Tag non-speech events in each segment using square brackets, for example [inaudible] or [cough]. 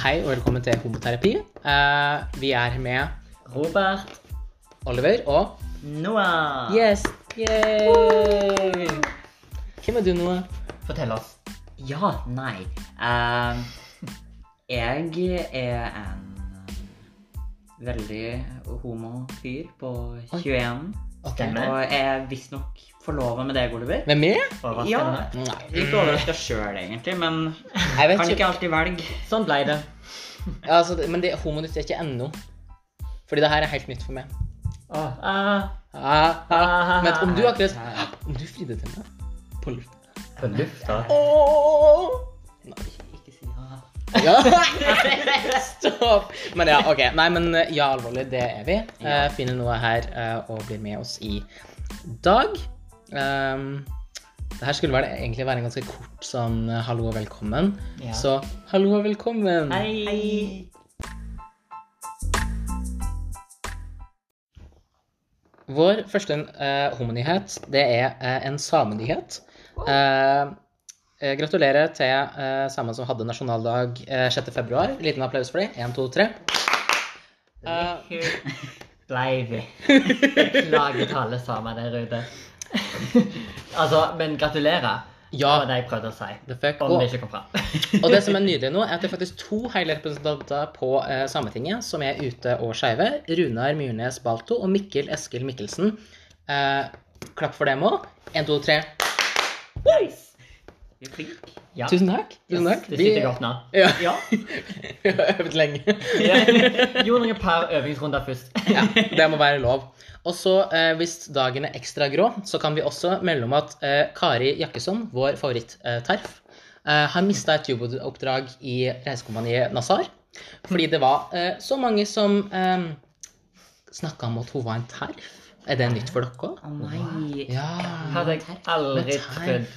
Hei og velkommen til Homoterapi. Uh, vi er med Robert. Oliver og Noah. Yes! Yay! Hvem er du, Noah? Fortell oss. Ja, nei. uh, jeg er en veldig homo fyr på 21. Ok. Og er visstnok forlova med deg, Oliver. Med meg? Ja. Litt overraska sjøl, egentlig, men Jeg vet kan ikke. ikke alltid velge. Sånn ble det. Ja, altså, men det homonytt er ikke ennå. Fordi det her er helt nytt for meg. Åh, ah, Ah, ah. Men om du akkurat Om du fridde til meg på lufta på lufta. Oh. Nei. Ja. [laughs] Stopp! Men ja, OK. Nei, men eh, ja, alvorlig, det er vi. Ja. Uh, finner noe her uh, og blir med oss i dag. Um, det her skulle vel egentlig være en ganske kort sånn hallo og velkommen. Ja. Så hallo og velkommen. Hei. Vår første homonyhet, det er en samenyhet. Oh. Gratulerer til eh, sammen som hadde nasjonaldag eh, 6. februar. Liten applaus for dem. Én, to, tre. Eh, [laughs] Blei vi. Beklager til alle sammen der ute. altså, men gratulerer. Ja. Det var det jeg prøvde å si. the fuck. Om Og, det ikke kom fram. og det som er nydelig nå, er at det er faktisk to hele representanter på eh, Sametinget som er ute og skeive. Runar Myrnes Balto og Mikkel Eskil Mikkelsen. Eh, klapp for dem òg. Én, to, tre. Nice. Du er flink. Ja. Tusen takk. Tusen takk. Det sitter godt nå. Ja, Ja. [laughs] vi har øvd lenge. Gjorde noen par øvingsrunder først. [laughs] Ja, det må være lov. Og så, eh, hvis dagen er ekstra grå, så kan vi også melde om at eh, Kari Jakkesson, vår favoritt-TARF, eh, har mista et jobboppdrag i reisekompaniet Nazar. Fordi det var eh, så mange som eh, snakka om at hun var en terf. Er det nytt for dere? Å nei. Ja. Hadde jeg aldri trodd.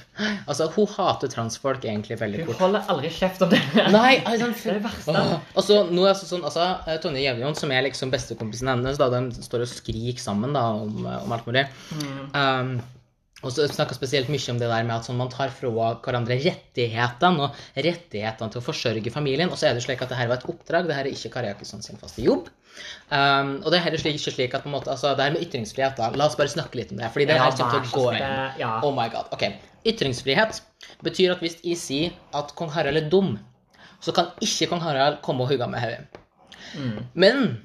Altså, hun hater transfolk egentlig veldig Hun holder aldri kjeft om det. Nei, altså, [laughs] Det er det verste. Altså, nå er det sånn, altså, eh, Tonje Gjevjon, som er liksom bestekompisen hennes, da de står og skriker sammen da, om, eh, om alt mulig. Um, og så snakker spesielt mye om det der med at sånn, man tar fra hverandre rettighetene og rettighetene til å forsørge familien. Og så er det slik at det her var et oppdrag. Det her er ikke Kari Jakkesson sin faste jobb. Um, og det er heller slik, ikke slik at på en måte, altså, det er med ytringsfrihet, da, la oss bare snakke litt om det. fordi det Ja, her kommer til å gå inn. Ja. Oh my god. Ok. Ytringsfrihet betyr at hvis jeg sier at kong Harald er dum, så kan ikke kong Harald komme og hugge med hodet. Men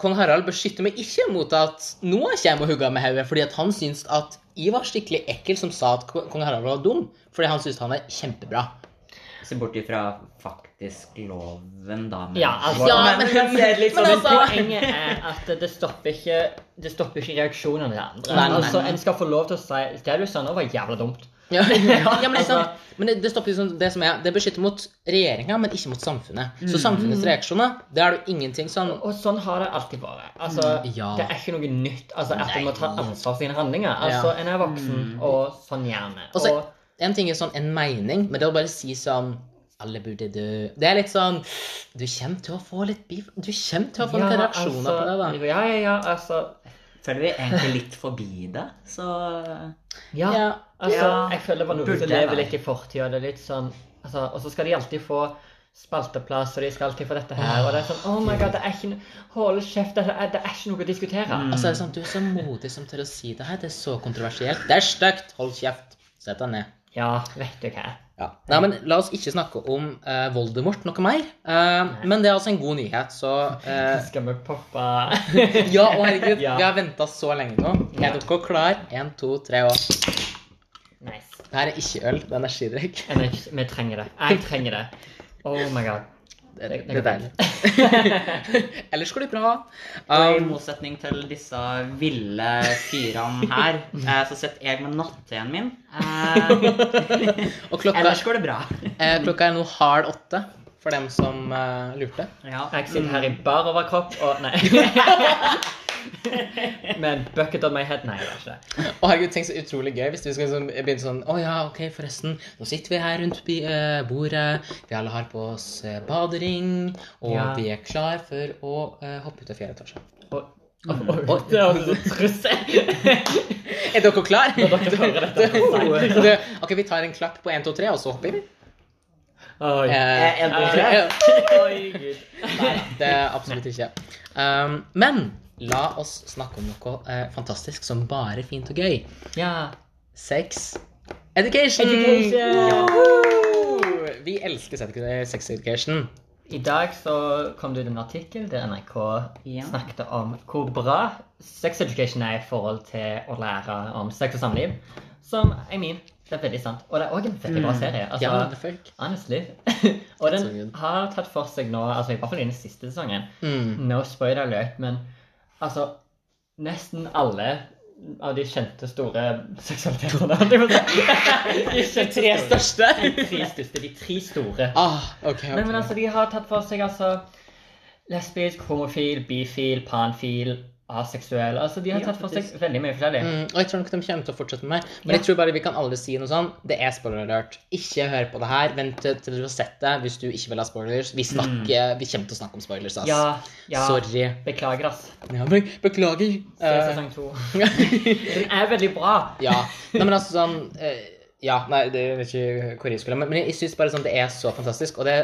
kong Harald beskytter meg ikke mot at Noah kommer og hugger med hodet, fordi at han syns at jeg var skikkelig ekkel som sa at kong Harald var dum, fordi han syns han er kjempebra. Se bort ifra faktisk loven, da. men- Ja, altså, Ja, men, men- men, men, sånn, altså- poenget er at det stopper ikke Det stopper ikke reaksjonene til andre. Nei, nei. Altså, En skal få lov til å si Det du sa nå, var jævla dumt. Ja, [laughs] ja men, liksom, [laughs] men det, det stopper liksom det som er Det beskytter mot regjeringa, men ikke mot samfunnet. Så samfunnets reaksjoner, det er det jo ingenting sånn Og sånn har det alltid vært. Altså, Mm, ja. Det er ikke noe nytt altså, at du må ta ansvar for sine handlinger. Altså, Ja. En er voksen, og sånn gjerne. Og, En ting er sånn en mening, men det å bare si sånn alle burde dø Det er litt sånn Du kommer til å få litt beef Du kommer til å få noen reaksjoner på det, da. altså, Ja, ja, ja, altså Føler vi egentlig litt forbi det, så Ja, Ja. altså, Ja. jeg føler var noe som lever litt i fortida. Det er litt sånn altså, Og så skal de alltid få spalteplass, og de skal alltid få dette her. Og det er sånn Oh my god, det er ikke Hold kjeft, det er, det er ikke noe å diskutere. Altså, det er sånn, Du er så modig som tør å si det her. Det er så kontroversielt. Det er stygt! Hold kjeft. Sett deg ned. Ja, vet du hva. Ja. Nei, men La oss ikke snakke om uh, Voldemort noe mer. Uh, men det er altså en god nyhet, så uh, [laughs] Skal vi poppe [laughs] Ja, å herregud, Ja. vi har venta så lenge nå. Er dere klar? Én, to, tre og Nice. Det her er ikke øl, det er energidrikk. Energi- Vi trenger det. Jeg trenger det. Oh my god. Det, er- Det- det er deilig. [laughs] Ellers går det bra. Og i Um, motsetning til disse ville fyrene her, eh, så sitter jeg med natteen min. Eh, [laughs] og klokka, ellers går det bra. eh, klokka er nå halv åtte, for dem som uh, lurte. Ja. Jeg sitter her i bar overkropp og Nei. [laughs] Med en bucket on my head. Nei, det er ikke det. Å herregud, tenk så utrolig gøy hvis vi skal liksom begynne sånn Å ja, ok, forresten. Nå sitter vi her rundt eh, bordet. Vi alle har på oss eh, badering. Og Ja. vi er klar for å uh, hoppe ut av fjerde etasje. Og, og, og, det er så trussel. [laughs] Er dere klar? Når dere hører dette. Ok, vi tar en klapp på 1, 2, 3, og så hopper vi. Oi. Eh, er det ja. Oi, gud. Nei, det er absolutt ikke. Um, men la oss snakke om noe eh, fantastisk som bare fint og gøy. Ja. Sex education! Education! Woo! Vi elsker sex- sex education. I dag så kom det ut en artikkel der NRK Ja. snakket om hvor bra sex education er i forhold til å lære om sex og samliv. Som, I mean, det er veldig sant. Og det er òg en veldig bra serie. Altså, Ja, the fuck. honestly. [laughs] og den har tatt for seg nå, altså i hvert fall i den siste sesongen, Mm. no spoiler alert, men altså Nesten alle av de kjente store seksualitetene. [laughs] De Tre største. De tre største. De tre store. Ah, okay, okay. Men, men altså, de har tatt for seg altså lesbisk, homofil, bifil, panfil, aseksuell. Altså, de har tatt for seg veldig mye forskjellig. Mm, og jeg tror nok de kommer til å fortsette med. Men Ja. jeg tror bare vi kan alle si noe sånn. Det er spoiler alert. Ikke hør på det her. Vent til, til du har sett det hvis du ikke vil ha spoilers. Vi snakker, vi kommer til å snakke om spoilers, ass. Mm. Ja, ja. Sorry. Beklager, ass. Ja, be beklager. Se Eh, sesong to. [laughs] Den er veldig bra. ja. Nei, men altså sånn eh, Ja, nei, det vet ikke hvor jeg skulle Men, men jeg syns bare sånn det er så fantastisk. Og det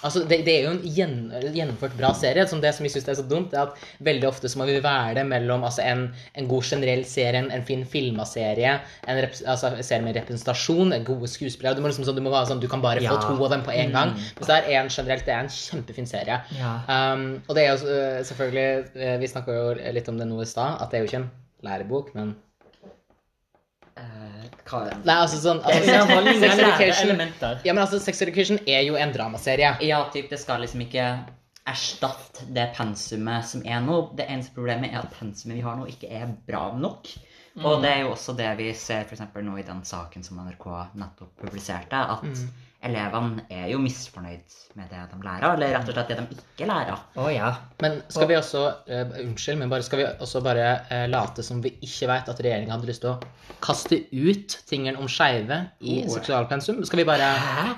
Altså, det, det er jo en gjenn, gjennomført bra serie. Som det som jeg syns er så dumt, er at veldig ofte så må vi være mellom altså, en, en god generell serie, en, en fin filma serie, en rep, altså, serie med representasjon, en gode skuespillere. Du må liksom sånn, du må være sånn, du kan bare få to av dem på en gang. Mens det er en generelt, det er en kjempefin serie. Ja. Um, og det er jo uh, selvfølgelig uh, Vi snakka jo litt om det nå i stad, at det er jo ikke en lærebok, men Eh, hva Nei, altså sånn altså, innholdet Sex Education. Ja, men altså, Sex Education er jo en dramaserie. Ja, typ, det skal liksom ikke erstatte det pensumet som er nå. Det eneste problemet er at pensumet vi har nå, ikke er bra nok. Og det er jo også det vi ser for nå i den saken som NRK nettopp publiserte, at elevene er jo misfornøyd med det de lærer, eller rett og slett det de ikke lærer. Å ja. Men skal vi også uh, Unnskyld, men bare, skal vi også bare uh, late som vi ikke vet at regjeringa hadde lyst til å kaste ut tingene om skeive i Oh. seksualpensum? Skal vi bare?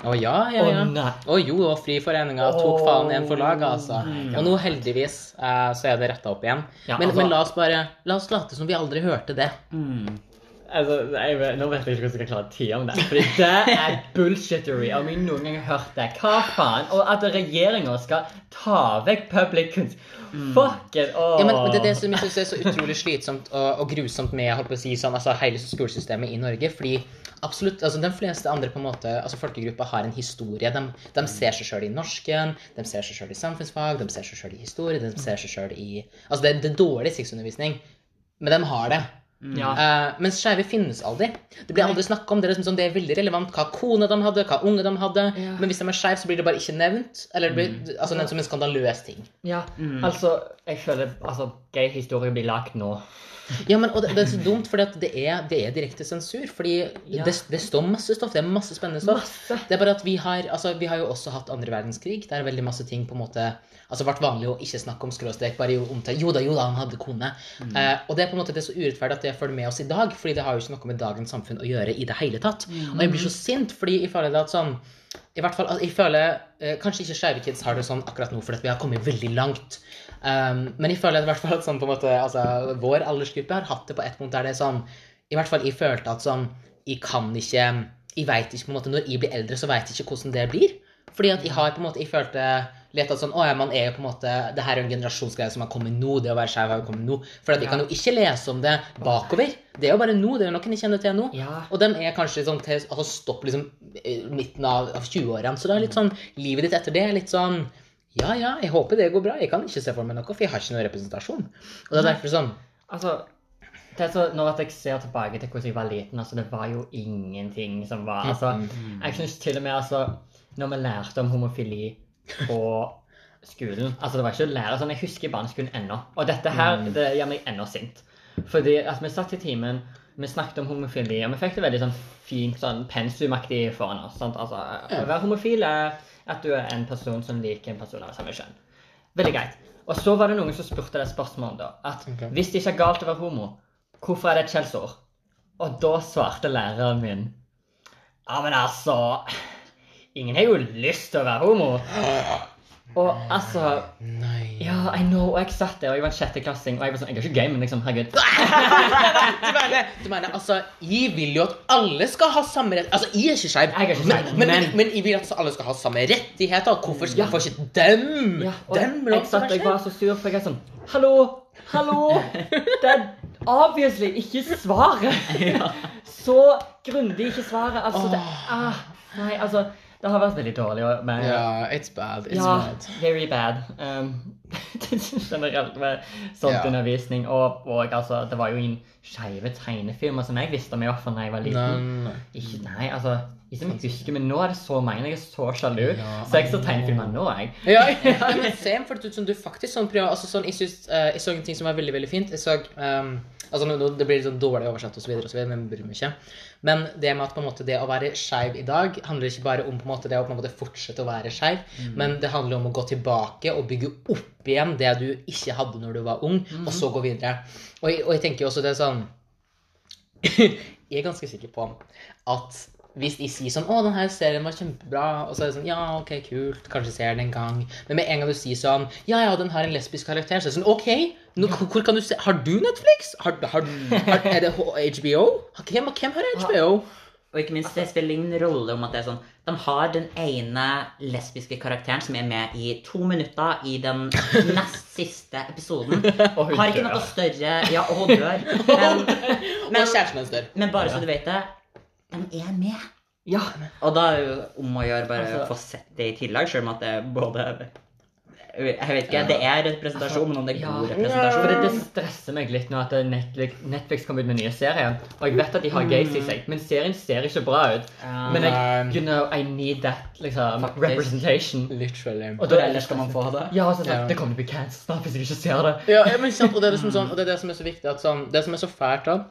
Å ja, ja, ja. Å, nei. Å jo, og Friforeninga tok faen igjen for laget, altså. Og nå heldigvis uh, så er det retta opp igjen. Ja, men, altså- men la oss bare La oss late som vi aldri hørte det. Mm. Altså, jeg, nå vet jeg ikke hvordan jeg skal klare å tie om det. Fordi det er bullshittery. Om jeg noen gang har hørt det. Hva faen? Og at regjeringa skal ta vekk public kunst. Fuck it. Oh. Ja, men, men det er det som jeg syns er så utrolig slitsomt og, og grusomt med holdt på å si, sånn, altså, hele skolesystemet i Norge. Fordi absolutt, altså, de fleste andre på en måte, altså folkegrupper har en historie. De, de ser seg sjøl i norsken, de ser seg sjøl i samfunnsfag, de ser seg sjøl i historie, de ser seg sjøl i Altså, det, det er dårlig sexundervisning, men de har det. Ja. Uh, mens skeive finnes aldri. Det blir aldri snakka om. Det er, liksom sånn, det er veldig relevant hva kone de hadde, hva unge de hadde. Ja. Men hvis de er skeive, så blir det bare ikke nevnt. Eller det blir altså, nevnt som en skandaløs ting. ja. Altså, jeg føler altså, gay-historie blir lagt nå. Ja, men og det, det er så dumt, for det det er direkte sensur. Fordi Ja. det, det står masse stoff. Det er masse spennende stoff. Masse. Det er bare at vi har altså, vi har jo også hatt andre verdenskrig. Det er veldig masse ting på en måte Altså ble vanlig å ikke snakke om skråstrek, bare jo omtale Jo da, jo da, han hadde kone. Eh, og det er på en måte det er så urettferdig at det følger med oss i dag, fordi det har jo ikke noe med dagens samfunn å gjøre i det hele tatt. Og jeg blir så sint, fordi jeg føler det at sånn i hvert fall, altså, jeg føler, eh, Kanskje ikke skeive kids har det sånn akkurat nå, fordi vi har kommet veldig langt. Um, men jeg føler i hvert fall at sånn, på en måte, altså, vår aldersgruppe har hatt det på et punkt der det er sånn I hvert fall jeg følte at sånn Jeg kan ikke Jeg vet ikke på en måte Når jeg blir eldre, så veit jeg ikke hvordan det blir. Fordi at jeg har på en måte Jeg følte litt at sånn Å ja, man er jo på en måte Det her er jo en generasjonsgreie som har kommet nå. Det å være skeiv har jo kommet nå. For de kan jo ikke lese om det bakover. Det er jo bare nå. Det er jo noen de kjenner til nå. Ja. Og de er kanskje sånn til altså stoppe liksom midten av, av 20-årene. Så det er litt sånn Livet ditt etter det er litt sånn Ja, ja, jeg håper det går bra. Jeg kan ikke se for meg noe, for jeg har ikke noen representasjon. Og det er derfor sånn Altså, det er så, når jeg ser tilbake til hvordan jeg var liten, altså det var jo ingenting som var altså, Jeg syns til og med altså Når vi lærte om homofili på skolen altså Det var ikke å lære sånn, Jeg husker barneskolen ennå. Og dette her det gjør meg ennå sint. Fordi at vi satt i timen, vi snakket om homofili, og vi fikk det veldig sånn fint sånn pensumaktig foran oss. sant? Altså, Å være homofil er at du er en person som liker en person av samme kjønn. Veldig greit. Og så var det noen som spurte det spørsmålet da, at okay. hvis det ikke er galt å være homo, hvorfor er det et skjellsord? Og da svarte læreren min Ja, men altså Ingen har jo lyst til å være homo. [gasps] Og altså Nei. Ja, I know. Og jeg satt der, og jeg var en sjetteklassing, og jeg var sånn Jeg er ikke gay, men liksom, herregud. [laughs] Du mener, du mener, altså, Jeg vil jo at alle skal ha samme rett Altså, jeg er ikke skeiv, Jeg men, men, men, men- men jeg vil at alle skal ha samme rettigheter. Hvorfor skal Ja. hvorfor ikke dem? Ja, og dem jeg også satt og jeg var så sur, for jeg er sånn Hallo! Hallo! Det er obviously ikke svaret. [laughs] Så grundig ikke svaret. Altså, det ah, Nei, altså Det har vært veldig dårlig. Men, Ja, it's bad. It's Ja, bad. very bad. Um, [laughs] generelt med sånt Ja. undervisning. Og, og altså, det var jo ingen skeive tegnefilmer som jeg visste om i hvert fall da jeg var liten. Nei. Ikke, nei, altså Ikke som jeg husker, men nå er det så mange. Jeg er så sjalu. Ja. Så jeg ser tegnefilmer nå, jeg. Ja, [laughs] ja, men same, for ut som du faktisk sånn prøver altså sånn, jeg, synes, uh, jeg så en ting som var veldig veldig fint. Jeg så, ehm, altså nå- Det blir sånn dårlig oversatt osv., men bryr meg ikke. Men det med at på en måte det å være skeiv i dag handler ikke bare om på en måte det å på en måte fortsette å være skeiv, men det handler om å gå tilbake og bygge opp igjen det du ikke hadde når du var ung, og så gå videre. Og og jeg tenker jo også det er sånn [laughs] Jeg er ganske sikker på at hvis de sier sånn 'Å, den her serien var kjempebra', og så er det sånn 'Ja, ok, kult, kanskje ser den en gang', men med en gang du sier sånn 'Ja, ja, den har en lesbisk karakter', så er det sånn 'OK, nå, hvor kan du se Har du Netflix? Har, har, har, [laughs] er det HBO? Hvem, hvem har HBO? Og ikke minst, det spiller ingen rolle om at det er sånn De har den ene lesbiske karakteren som er med i to minutter i den nest siste episoden. Og [laughs] hun Har ikke noe større Ja, og hun dør. Men, [laughs] men, og kjæresten hennes dør. men bare så du vet det, de er med. Ja. Og da er det jo om å gjøre bare Altså- få sett det i tillegg, selv om at det er både Jeg vet ikke, det er representasjon, men om det er god For representasjon det, det stresser meg litt nå at Netflix, Netflix kommer ut med nye serier. Og jeg vet at de har gays i seg, men serien ser ikke bra ut. Ja. Men jeg, you know, I need that liksom, Faktisk. representation. Literally. Og da ellers skal man få det? Ja, så, Ja. sånn, Det kommer til å bli cancelled snart hvis jeg ikke ser det. Ja, ja, men sant, og det er liksom sånn, og det er det som er så viktig at sånn, Det som er så fælt da,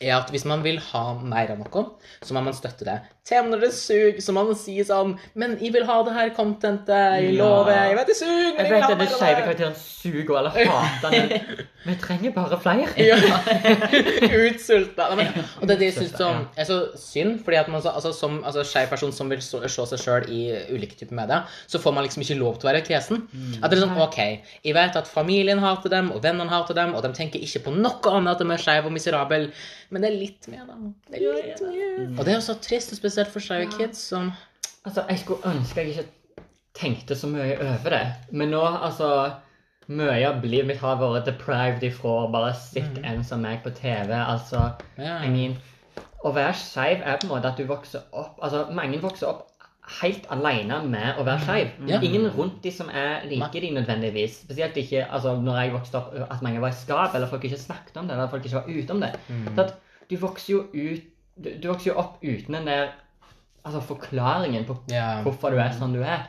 er at hvis man vil ha mer av noe, så må man støtte det. Og når det suger, så man sier sånn Men jeg vil ha det her contentet, jeg Ja. lover. Jeg vet det suger, men Jeg jeg, vil ha at det vet av skeive karakteren suger eller hater den, [laughs] vi trenger bare flere. Ja. [laughs] Utsulta. Og det er det jeg syns er så synd, fordi at man så- altså, som altså, skeiv person som vil se seg sjøl i ulike typer medier, så får man liksom ikke lov til å være kresen. At det er sånn, ok, jeg vet at familien hater dem, og vennene hater dem, og de tenker ikke på noe annet at de er skeive og miserable, men det er litt mer, da. Det er litt mer. Og det er jo så trist, og spesielt for skeive kids som Altså, Jeg skulle ønske jeg ikke tenkte så mye over det. Men nå, altså Mye av livet mitt har vært deprived ifra å bare sitte en som meg på TV. Altså, yeah. I mean, Å være skeiv er på en måte at du vokser opp Altså, mange vokser opp helt alene med å være skeiv. Yeah. Ingen rundt de som er like de nødvendigvis. Spesielt ikke altså, når jeg vokste opp, at mange var i skap, eller folk ikke snakket om det, eller folk ikke var ute om det. Så at du vokser jo ut du, du vokser jo opp uten den der altså, forklaringen på yeah. hvorfor du er sånn du er.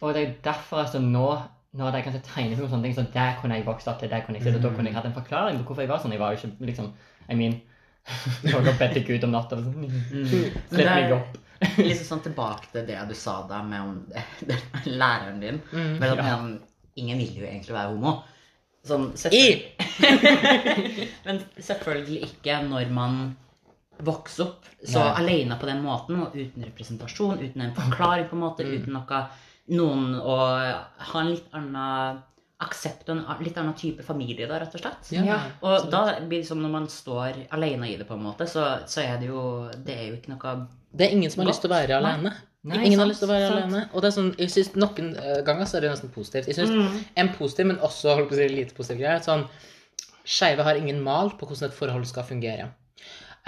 Og det er derfor altså nå når jeg kan se tegnefilm og sånne ting, så der kunne jeg vokst opp til, der kunne jeg sitte, og da kunne jeg hatt en forklaring på hvorfor jeg var sånn. Jeg var jo ikke liksom I mean [laughs] Jeg opp bedt til Gud om natta og sånn. Slipp det er- meg opp. [laughs] Liksom sånn tilbake til det du sa da med om [laughs] læreren din. Mm. Men at han- ingen vil jo egentlig være homo. Sånn, I! Men selvfølgelig ikke når man vokser opp så Nei. alene på den måten, og uten representasjon, uten en [laughs] forklaring, på en måte, Mm. uten noe Noen å ha en litt annen aksept og en litt annen type familie, da, rett og slett. Ja. Og da blir det som når man står alene i det, på en måte, så, så er det jo Det er jo ikke noe Det er ingen som har lyst til å være alene. Nei, ingen har lyst til å være sant. alene. Og det er sånn, jeg synes Noen eh, ganger så er det nesten positivt. Jeg synes Mm. En positiv, men også holdt på å si, lite positiv greie er at sånn Skeive har ingen mal på hvordan et forhold skal fungere.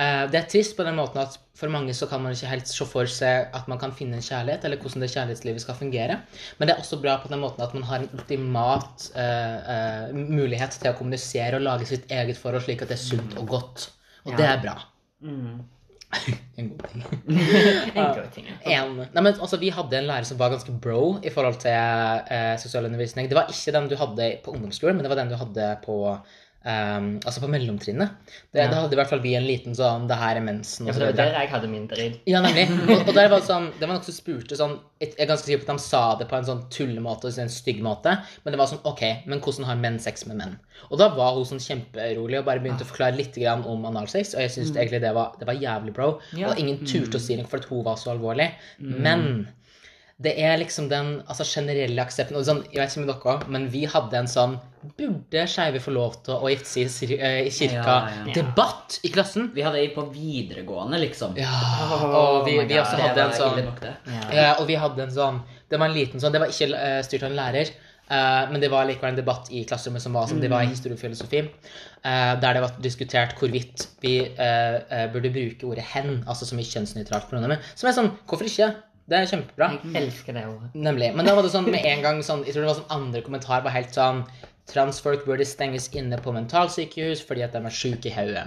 Eh, det er trist på den måten at for mange så kan man ikke helt se for seg at man kan finne en kjærlighet, eller hvordan det kjærlighetslivet skal fungere. Men det er også bra på den måten at man har en ultimat uh, uh, mulighet til å kommunisere og lage sitt eget forhold slik at det er sunt og godt. Og Ja. det er bra. mm. [laughs] En god ting. [laughs] En god ting. ja. En, nei, men altså, Vi hadde en lærer som var ganske bro i forhold til eh, seksualundervisning. Det var ikke den du hadde på ungdomsskolen, men det var den du hadde på ehm, altså på mellomtrinnet. Det, Ja. Da hadde i hvert fall vi en liten sånn 'Det her er mensen' Ja, for det var der jeg hadde min drit. Ja, nemlig. [laughs] Og, og der var det sånn, det var noen som spurte sånn Jeg er ganske sikker på at de sa det på en sånn tullemåte og en stygg måte, men det var sånn OK, men hvordan har menn sex med menn? Og da var hun sånn kjemperolig og bare begynte å forklare litt grann om analsex, og jeg syns egentlig det var, det var jævlig bro. Ja. Og ingen turte å si noe for at hun var så alvorlig. Men Det er liksom den altså, generelle aksepten og sånn, Jeg vet ikke med dere men vi hadde en sånn Burde skeive få lov til å gifte seg i eh, i Ja, ja. kirka-debatt i klassen? Vi hadde det på videregående, liksom. Ja, og vi, Oh vi også hadde en sånn. Ja. Og vi hadde en sånn Det var en liten sånn Det var ikke eh, styrt av en lærer, eh, men det var likevel en debatt i klasserommet som var som det var i historiefilosofi, og eh, der det var diskutert hvorvidt vi burde bruke ordet 'hen', altså som i kjønnsnøytralt pronomen. Som er sånn Hvorfor ikke? Det er kjempebra. Jeg elsker det ordet. Nemlig. Men da var det sånn med en gang sånn Jeg tror det var sånn andre kommentar var helt sånn Transfolk burde stenges inne på mentalsykehus fordi at de er syke i hodet.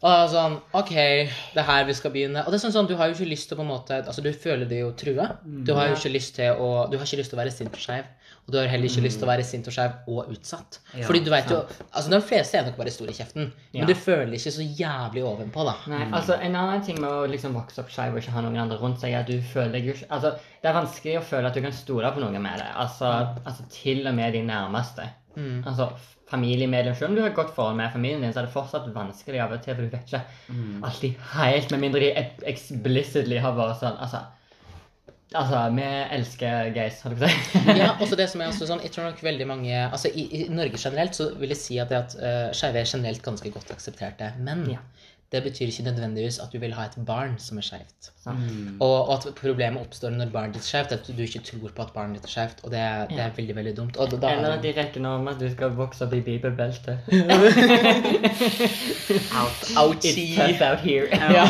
Og sånn OK, det er her vi skal begynne. Og det er sånn, sånn du har jo ikke lyst til å på en måte Altså, du føler deg jo trua. Du har jo ikke lyst til å Du har ikke lyst til å være sint og skeiv. Og du har heller ikke lyst til å være sint og skeiv og utsatt. Ja, Fordi du vet jo Altså, de fleste er nok bare store i kjeften, Ja. men du føler ikke så jævlig ovenpå, da. Nei, altså En annen ting med å liksom vokse opp skeiv og ikke ha noen andre rundt seg, er at du føler deg jo ikke Altså, det er vanskelig å føle at du kan stole på noen med det. Altså, altså til og med de nærmeste. Mm. Altså familiemedlem. Selv om du har et godt forhold med familien din, så er det fortsatt vanskelig av og til, for du vet ikke alltid helt Med mindre de explicitly har vært sånn Altså, altså vi elsker gays, har du ikke det? ja, [laughs] også det som er også sånn, jeg tror nok veldig mange altså I, i Norge generelt så vil jeg si at, det at uh, skeive er generelt ganske godt aksepterte. Men Ja. Det betyr ikke nødvendigvis at du vil ha et barn som er skeivt. Mm. Og, og at problemet oppstår når barnet ditt er skeivt, at du ikke tror på at barnet ditt er skeivt. Og det, er- det er veldig, veldig dumt. Og da, da, Eller at de regner om at du skal vokse opp i bibelbeltet. [laughs] Ouchie. It's tough out here. Ja.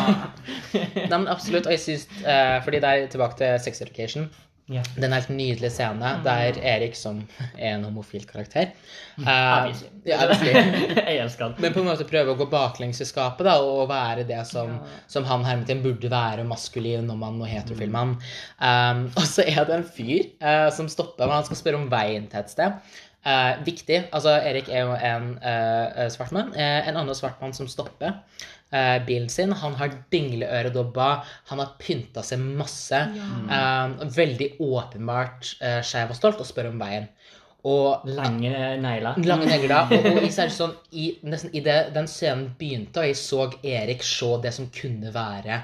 [laughs] Nei, men absolutt. Og jeg syns eh, Fordi det er tilbake til sex education. Ja. Det er en helt nydelig scene der Erik, som [laughs] er en homofil karakter ja. [laughs] Jeg elsker han. Men på en måte prøve å gå baklengs i skapet da, og være det som, som han Hermetin burde være, maskulin og mann og heterofil mann. Um, [laughs] og så er det en fyr uh, som stopper når han skal spørre om veien til et sted. Uh, viktig. Altså, Erik er jo en uh, svart mann. En annen svart mann som stopper bilen sin. Han har dingleøredobba, han har pynta seg masse. Eh, veldig åpenbart uh, skeiv og stolt og spør om veien. Og Lange negler. Lange negler. [laughs] Og, og i, sånn, i, nesten i det, den scenen begynte, og jeg så Erik se det som kunne være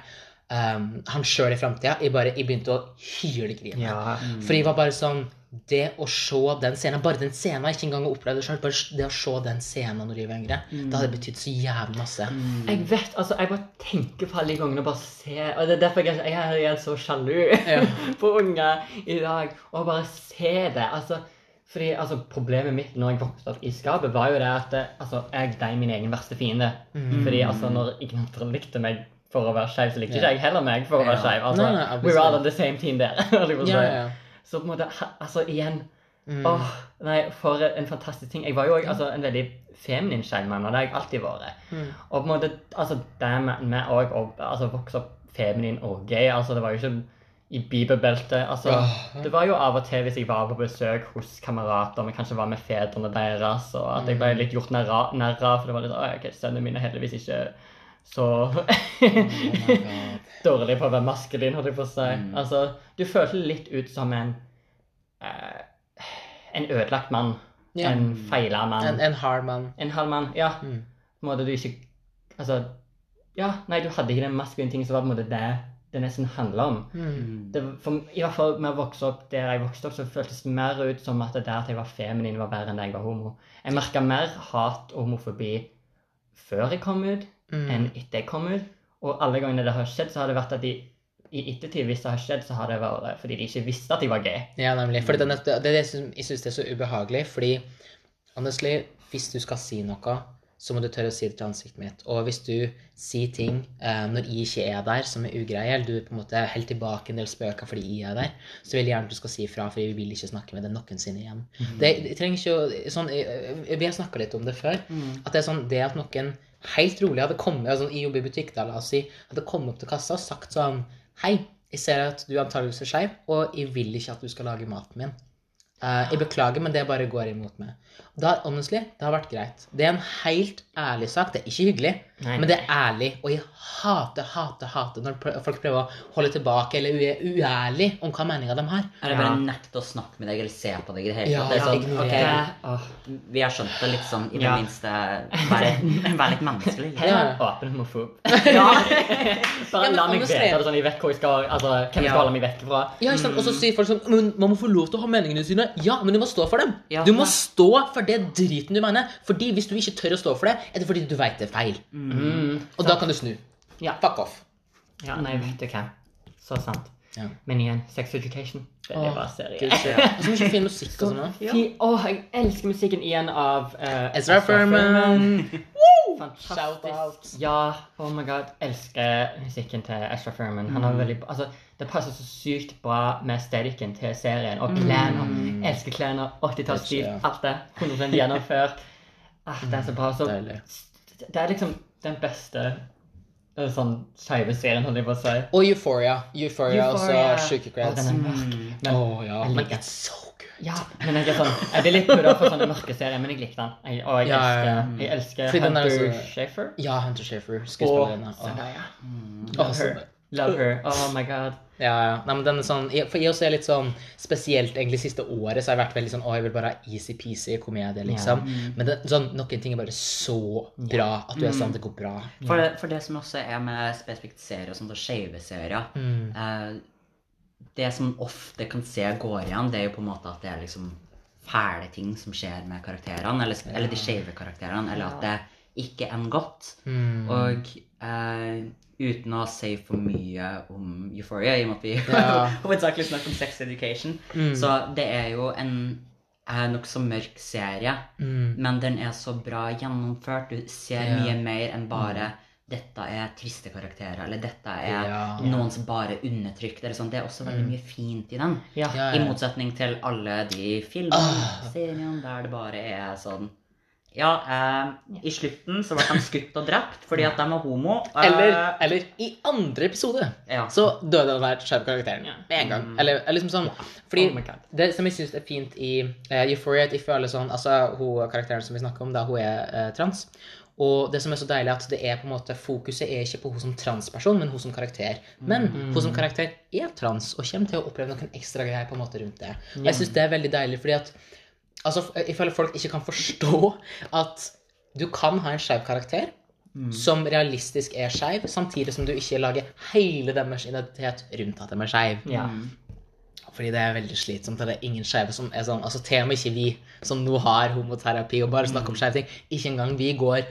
um, han sjøl i framtida. Jeg, jeg begynte å hylgrine. Ja. For jeg var bare sånn Det å se den scenen, bare den scenen, ikke engang å opplevd det sjøl, bare det å se den scenen når jeg var yngre, det hadde betydd så jævlig masse. Jeg vet, altså, jeg bare tenker på alle de gangene og bare ser Og det er derfor jeg, jeg, jeg er så sjalu [laughs] på unger i dag. Og bare se det. Altså, fordi altså, Problemet mitt når jeg vokste opp i skapet, var jo det at altså, jeg ble min egen verste fiende. Fordi altså, når ingen andre likte meg for å være skeiv, så likte ikke jeg heller meg for å være Ja. skeiv. Altså, nei, we're all on the same team der. [laughs] på. Ja, ja. Så på en måte, altså igjen Åh, nei, for en fantastisk ting. Jeg var jo også, altså, en veldig feminin-skjermann, og det har jeg alltid vært. Og på en måte, altså, det med, å altså, vokse opp feminin og gay, altså, det var jo ikke i bibelbeltet. Altså, oh. det var jo av og til hvis jeg var på besøk hos kamerater, men kanskje var med fedrene deres, og at jeg ble litt gjort narr av, for det var litt sånn, «Å, ok, sønnene mine heldigvis ikke så [laughs] dårlig på å være maskulin, holdt jeg på å si. Altså, du følte litt ut som en uh, en ødelagt mann. Yeah. En feila mann. En, en hard mann. En halv mann. Ja. Mm. På en måte du ikke Altså Ja, nei, du hadde ikke den maskuline ting som var på en måte det det nesten handla om. Mm. Det, for, I hvert fall med å vokse opp der jeg vokste opp, så føltes det mer ut som at det at jeg var feminin, var verre enn da jeg var homo. Jeg merka mer hat og homofobi før jeg kom ut, Mm. enn etter jeg kom ut. Og alle gangene det har skjedd, så har det vært at de i ettertid, hvis det har skjedd, så har det vært fordi de ikke visste at de var gay. Ja, nemlig. Fordi det, det det som jeg syns er så ubehagelig, fordi honestly, hvis du skal si noe, så må du tørre å si det til ansiktet mitt. Og hvis du sier ting eh, når jeg ikke er der, som er ugreie, eller du på en måte holder tilbake en del spøker fordi jeg er der, så vil jeg gjerne at du skal si ifra, for jeg vil ikke snakke med deg noensinne igjen. Det, det trenger ikke å sånn, eh, Vi har snakka litt om det før. At det er sånn det at noen helt rolig hadde kommet altså, Jeg jobber i butikk, da, la oss si. Hadde kommet opp til kassa og sagt sånn Hei, jeg ser at du antakeligvis er skeiv, og jeg vil ikke at du skal lage maten min. Eh, jeg beklager, men det bare går imot meg. Da, honestly, det har vært greit. Det er en helt ærlig sak. Det er ikke hyggelig, Nei. men det er ærlig. Og jeg hater, hater, hater når pr- folk prøver å holde tilbake eller er uærlig om hva meninga de har. Eller bare Ja. nekte å snakke med deg eller se på deg i det hele tatt. Er ja, sånn, ignorere. ok, Det, åh, Vi har skjønt det litt sånn i det Ja. minste Være, være litt menneskelig. Liksom. Ja. åpen homofob. [laughs] Ja. [laughs] Bare Ja, la meg vite det sånn, jeg vet hvor jeg skal, altså, hvem jeg skal holde meg vekk fra. Ja, ikke sant? Og så sier folk sånn Man må få lov til å ha meningene sine. Ja, men du må stå for dem. Ja. Du må stå for det driten du mener. Fordi hvis du ikke tør å stå for det, er det fordi du veit det er feil. Mm. Og da kan du snu. Ja. Fuck off. Ja, nei, vet du hva. Så sant. Ja. Men igjen, Sex Education. Veldig bra serie. Shit. Og så mye fin musikk og sånn. Ja. Åh, jeg elsker musikken igjen av uh, Ezra Furman. Fantastisk. Ja, oh my god. Elsker musikken til Ezra Furman. Han har veldig, altså, det passer så sykt bra med estetikken til serien. Og klærne. Elsker klærne. 80-tallsstil. Ja. Alt det. 100 gjennomført. Ah, det er så bra. Så, det er liksom den beste sånn skeive serien, holdt jeg på å si. Og Euphoria. Euphoria, Euphoria. også Sjuke Å, den er mørk. Men, Å ja. Men liker it's so good. ja, men jeg er sånn Jeg blir litt pudda for sånne mørke serier, men jeg likte den. Jeg, og jeg Ja, elsker, jeg elsker er Hunter så- Schafer. Ja, Hunter Schafer. Og Skuespilleren. Åh. Zendaya. Mm, bra. Love her. Oh my god. Ja, ja. Nei, men den er sånn, for jeg også er litt sånn, spesielt egentlig siste året, så har jeg vært veldig sånn, å, jeg vil bare ha easy-peasy komedie, liksom. Men det, sånn, noen ting er bare så bra at du er sånn, det går bra. For, det, for det som også er med spesifikt serier og sånt, og skeive serier Mm. eh, Det som ofte kan se går igjen, det er jo på en måte at det er liksom fæle ting som skjer med karakterene, eller, eller de skeive karakterene, eller at det ikke ender godt. Mm. Og eh, uten å si for mye om Euphoria, i og med at vi [laughs] Ja. [laughs] hovedsakelig snakker om sex education, Mm. så det er jo en uh, nokså mørk serie, Mm. men den er så bra gjennomført. Du ser yeah. mye mer enn bare dette er triste karakterer, eller dette er Ja. noen som bare undertrykker'. sånn. Det er også veldig mye fint i den. Ja. Ja, I motsetning til alle de filmene, Ah. seriene, der det bare er sånn Ja, eh, i slutten så ble han skutt og drept fordi at de var homo. Eh, Eller, eller i andre episode, Ja. så døde den der skjeve karakteren Ja. med en gang. Eller, eller liksom sånn, fordi Oh det som jeg synes er fint i uh, Euphoria, at jeg føler sånn, altså hun karakteren som vi snakker om, da hun er uh, trans, og det som er så deilig at det er på en måte, fokuset er ikke på hun som transperson, men hun som karakter. Men hun som karakter er trans, og kommer til å oppleve noen ekstra greier på en måte rundt det. Og jeg synes det er veldig deilig, fordi at altså, jeg føler folk ikke kan forstå at du kan ha en skeiv karakter som realistisk er skeiv, samtidig som du ikke lager hele deres identitet rundt at de er skeiv. Ja. Fordi det er veldig slitsomt. Det er ingen skeive som er sånn Altså til og med ikke vi som nå har homoterapi og bare snakker om skeive ting, ikke engang vi går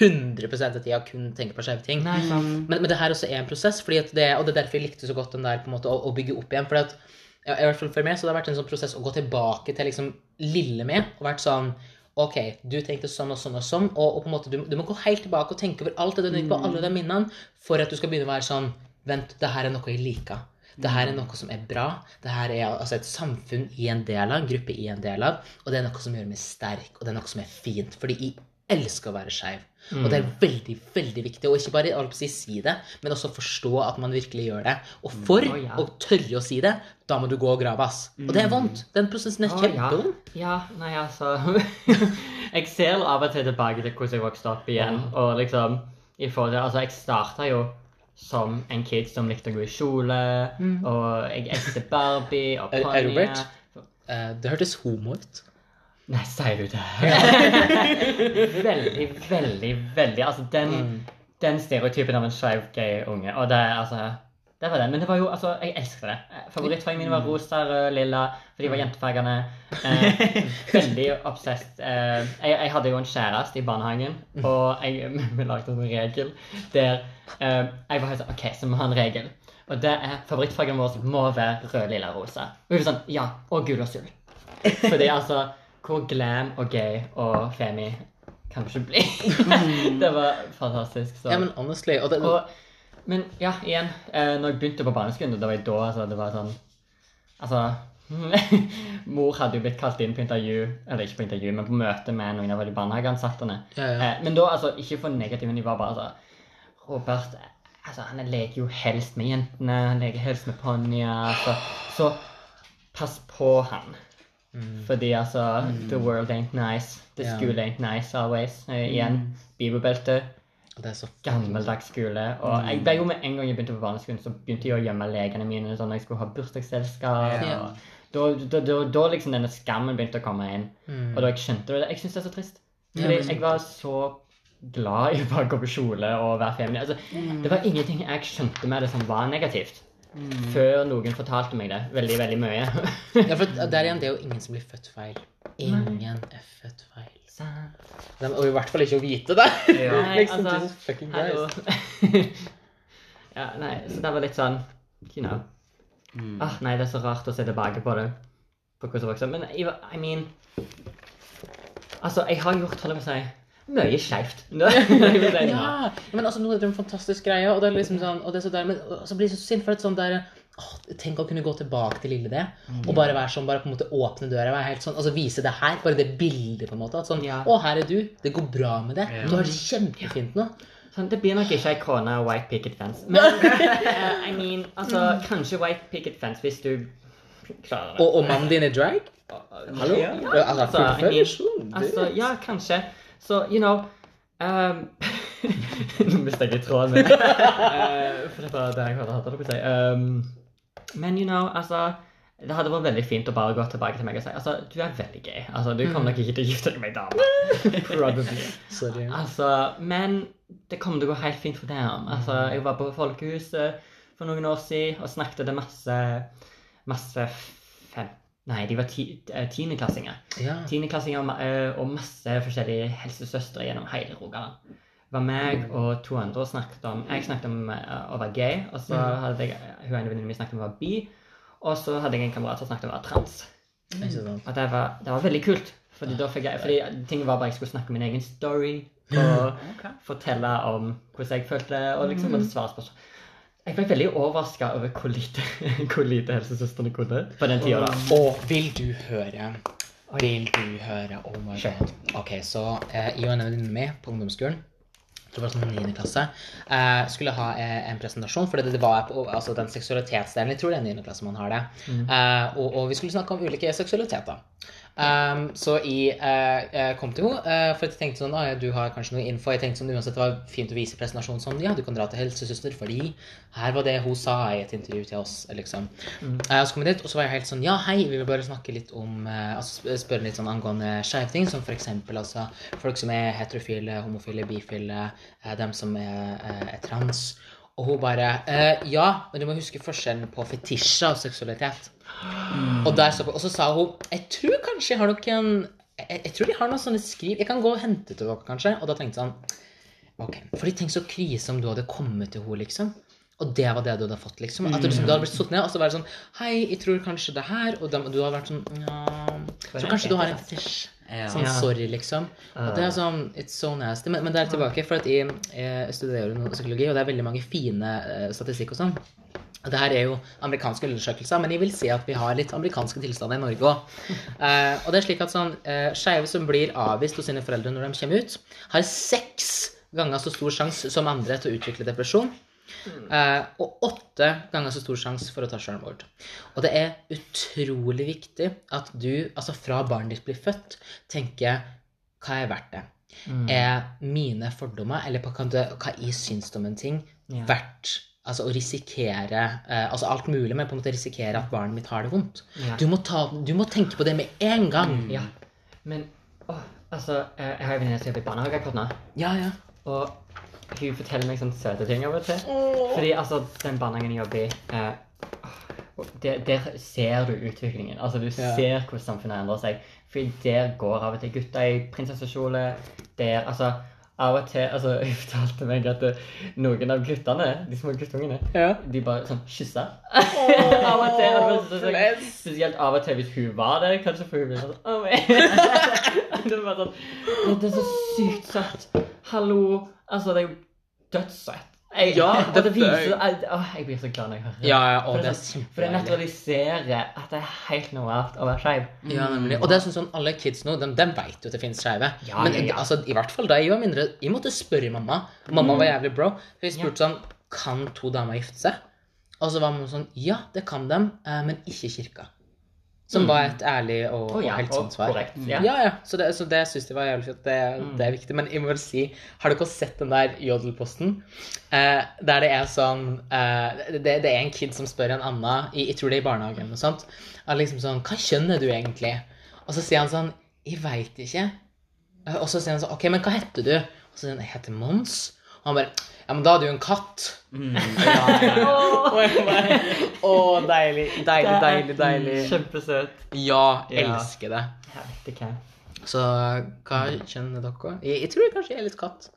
100% av tida kun tenker på skeive ting. Nei. Men, men det her også er en prosess, fordi at det, og det er derfor jeg likte så godt den der på en måte å, å bygge opp igjen. fordi at ja, i hvert fall For meg så det har vært en sånn prosess å gå tilbake til liksom lille meg og vært sånn Ok, du tenkte sånn og sånn og sånn, og, og på en måte du, du må gå helt tilbake og tenke over alt det du tenkte på, alle de minnene, for at du skal begynne å være sånn Vent, det her er noe jeg liker. Det her er noe som er bra. Det her er altså et samfunn i en del av, en gruppe i en del av, og det er noe som gjør meg sterk, og det er noe som er fint. Fordi jeg elsker å være skeiv. Og det er veldig, veldig viktig å ikke bare si, si det, men også forstå at man virkelig gjør det. Og for Å, ja. å tørre å si det, da må du gå og grave, ass. Og det er vondt. Den prosessen er oh, ja. kjempevond. Ja, nei, altså [laughs] Jeg ser av og til tilbake til hvordan jeg vokste opp igjen. Og liksom i forhold til, Altså, jeg starta jo som en kid som likte å gå i kjole, og jeg elsket Barbie og Er- er Robert? uh, det hørtes homo ut. Nei, sier du det? [laughs] veldig, veldig, veldig Altså, den, den stereotypen av en skeiv gay unge, og det altså det var den. Men det var jo, altså, jeg elsket det. Favorittfargen min var rosa, rød, lilla, for de var jentefargene. [laughs] Eh, veldig obsessed. Eh, jeg, jeg hadde jo en kjæreste i barnehagen, og jeg, [laughs] vi lagde en regel der eh, jeg var helt sånn OK, så vi har en regel. Og det er favorittfargen vår må være rød, lilla, rosa. Og vi var sånn Ja, og gul og sul. Fordi altså Hvor glam og gay og femi kan blir. ikke bli? [laughs] det var fantastisk. Så. Ja, men honestly og det, og, men ja, igjen, eh, når jeg begynte på barneskolen, det var da altså, det var sånn Altså [laughs] Mor hadde jo blitt kalt inn på intervju, eller ikke på intervju, men på møte med noen av de barnehageansatte. Ja, ja. Eh, men da, altså, ikke for negative, men de var bare altså Robert altså, han leker jo helst med jentene, han leker helst med ponnier. altså, så pass på han. Fordi altså The world ain't nice. The yeah. school ain't nice always. Eh, igjen, bibelbelte. Det er Gammeldags skole. Og jeg ble jo med en gang jeg begynte på barneskolen, så begynte jeg å gjemme legene mine sånn når jeg skulle ha bursdagsselskap. Yeah. Da, da, da, da liksom denne skammen begynte å komme inn. Og da jeg skjønte det, jeg syns det er så trist. Fordi jeg var så glad i å bare gå på kjole og være feminin. Altså, det var ingenting jeg skjønte med det som var negativt. Før noen fortalte meg det veldig, veldig mye. [laughs] Ja, for det er igjen det er jo ingen som blir født feil. Ingen er født feil. De, og i hvert fall ikke å vite det. Ja. [laughs] Nei, liksom, altså, Jesus fucking. Christ. [laughs] ja, nei, så det var litt sånn You know. Mm. Ah, nei, det er så rart å se tilbake på det. På hvordan det vokste. Men I, I mean Altså, jeg har gjort, holder jeg på å si, mye skeivt. [laughs] Ja, men altså, nå er det en fantastisk greie, og det er liksom sånn, og det er så der, men så blir det så synd, for et sånn der, åh, tenk å kunne gå tilbake til lille det, og bare være sånn, bare på en måte åpne døra, være helt sånn, altså vise det her, bare det bildet på en måte, at sånn, Ja. å, her er du, det går bra med det, Ja. du har det kjempefint nå. Sånn, det blir nok ikke ei krone white picket fence. Men [laughs] [laughs] I mean, altså, kanskje white picket fence hvis du klarer det. Og, og mannen din er drag? Hallo? Ja. Altså, Altså, I mean. Altså, ja, kanskje. Så, you know um, [laughs] Nå mistet jeg litt tråden min. [laughs] Eh, for det var det jeg hadde hatt det på å si. Um, men, you know, altså Det hadde vært veldig fint å bare gå tilbake til meg og si altså, du er veldig gay. Altså, du kommer nok ikke til å gifte deg med ei dame. [laughs] Probably. Sorry. Altså, men det kommer til å gå helt fint for dem. Altså, jeg var på Folkehuset for noen år siden og snakket til masse masse. Nei, de var ti, eh, tiendeklassinger. Ja. Tiendeklassinger og eh, og masse forskjellige helsesøstre gjennom hele Rogaland. Det var meg og to andre og snakket om Jeg snakket om eh, å være gay, og så hadde jeg, hun ene venninnen min snakket om å være bi, og så hadde jeg en kamerat som snakket om å være trans. Mm. Og det var, det var veldig kult. Fordi, da fikk jeg, fordi ting var bare jeg skulle snakke om min egen story og okay. fortelle om hvordan jeg følte det, og liksom måtte svare spørsmål. Jeg ble veldig overraska over hvor lite, [laughs] hvor lite helsesøstrene kunne på den tida. da. Og vil du høre Vil du høre Oh my god. Ok, så eh, jeg og en venninne med på ungdomsskolen tror det var sånn 9. klasse, eh, skulle ha eh, en presentasjon, for det, det var altså den seksualitetsdelen, jeg tror det er 9. klasse man har det, eh, og, og vi skulle snakke om ulike seksualiteter. Um, så jeg uh, eh, kom til henne, uh, for jeg tenkte sånn, ah, ja, du har kanskje noe info, jeg tenkte sånn, uansett det var fint å vise presentasjonen sånn, ja, du kan dra til helsesøster, fordi her var det hun sa i et intervju til oss, liksom. Mm. Uh, så kom jeg dit, og så var jeg helt sånn, ja, hei, vi vil bare snakke litt om, eh, altså spørre litt sånn angående skeive ting, som for eksempel, altså, folk som er heterofile, homofile, bifile, eh, dem som er, eh, er trans. Og hun bare, eh, ja, men du må huske forskjellen på fetisjer og seksualitet. Og, der, så, og så sa hun Jeg tror kanskje jeg har noen jeg, jeg tror de har noen sånne skriv Jeg kan gå og hente til dere, kanskje. Og da tenkte jeg sånn Ok, Fordi tenk så krise om du hadde kommet til henne, liksom. Og det var det du hadde fått, liksom. At du, liksom, du hadde blitt satt ned, og så var det sånn Hei, jeg tror kanskje det her Og du hadde vært sånn Ja Så kanskje du har en fetisj. Sånn sorry, liksom. Og det er sånn It's so nasty. Men, men det er tilbake, for at jeg, jeg studerer psykologi, og det er veldig mange fine eh, statistikk og sånn. Det her er jo amerikanske undersøkelser, men jeg vil si at vi har litt amerikanske tilstander i Norge òg. [laughs] Eh, og det er slik at sånn, eh, skeive som blir avvist hos sine foreldre når de kommer ut, har seks ganger så stor sjanse som andre til å utvikle depresjon. Eh, og åtte ganger så stor sjanse for å ta selvmord. Og det er utrolig viktig at du, altså fra barnet ditt blir født, tenker hva er verdt det? Er mine fordommer, eller hva, det, hva jeg syns om en ting, Ja. verdt altså å risikere eh, altså alt mulig, men på en måte risikere at barnet mitt har det vondt? Ja. Du, må ta, du må tenke på det med en gang. Ja. Men åh, altså, eh, jeg har en venninne som jobber i barnehage akkurat nå. Ja, ja. Og hun forteller meg sånne søte ting av og til. Fordi altså, den barnehagen jeg jobber i eh, der, der ser du utviklingen. Altså, du Ja. ser hvordan samfunnet endrer seg. Fordi der går av og til gutter i prinsessekjole. Der, altså av og til altså, [laughs] Hun fortalte meg at eh, noen av guttene, de små guttungene, Ja. de bare sånn kyssa. av og til. så- så- Spesielt av og til hvis hun var der, kanskje, for hun ble sånn oh, nei». [laughs] Det var sånn «Å, Det er så sykt søtt. Hallo. Altså, det er jo dødssøtt. Jeg, Ja, det det- viser at, å, jeg blir så glad når jeg hører. Ja, ja, For det er sånn, for det naturaliserer at det er helt normalt å være skeiv. Ja, nemlig. Og det er sånn sånn, alle kids nå, de, de vet jo at det finnes skeive. Ja, Men ja, ja. altså, i hvert fall da jeg var mindre Jeg måtte spørre mamma. Mamma var jævlig bro. Jeg spurte sånn Kan to damer gifte seg? Og så var mamma sånn Ja, det kan de, eh, men ikke kirka. Som var et ærlig og, oh, ja, og helt sånt svar. korrekt. Ja. Ja, ja. Så det, så det syns jeg var jævlig fint. Det, det er viktig. Men jeg må vel si, har dere sett den der jodelposten? Eh, der det er sånn eh, det, det er en kid som spør en annen, i, jeg tror det er i barnehagen eller noe sånt, at liksom sånn Hva kjønn er du egentlig? Og så sier han sånn Jeg veit ikke. Eh, Og så sier han sånn OK, men hva heter du? Og så sier han Jeg heter Mons. Og han bare Ja, men da er du jo en katt. Og [laughs] ja. bare oh, [laughs] deilig. Deilig, deilig, deilig. Kjempesøt. Ja, Ja. elsker det. Jeg vet ikke. Så hva kjenner dere? Jeg, jeg tror kanskje jeg er litt katt.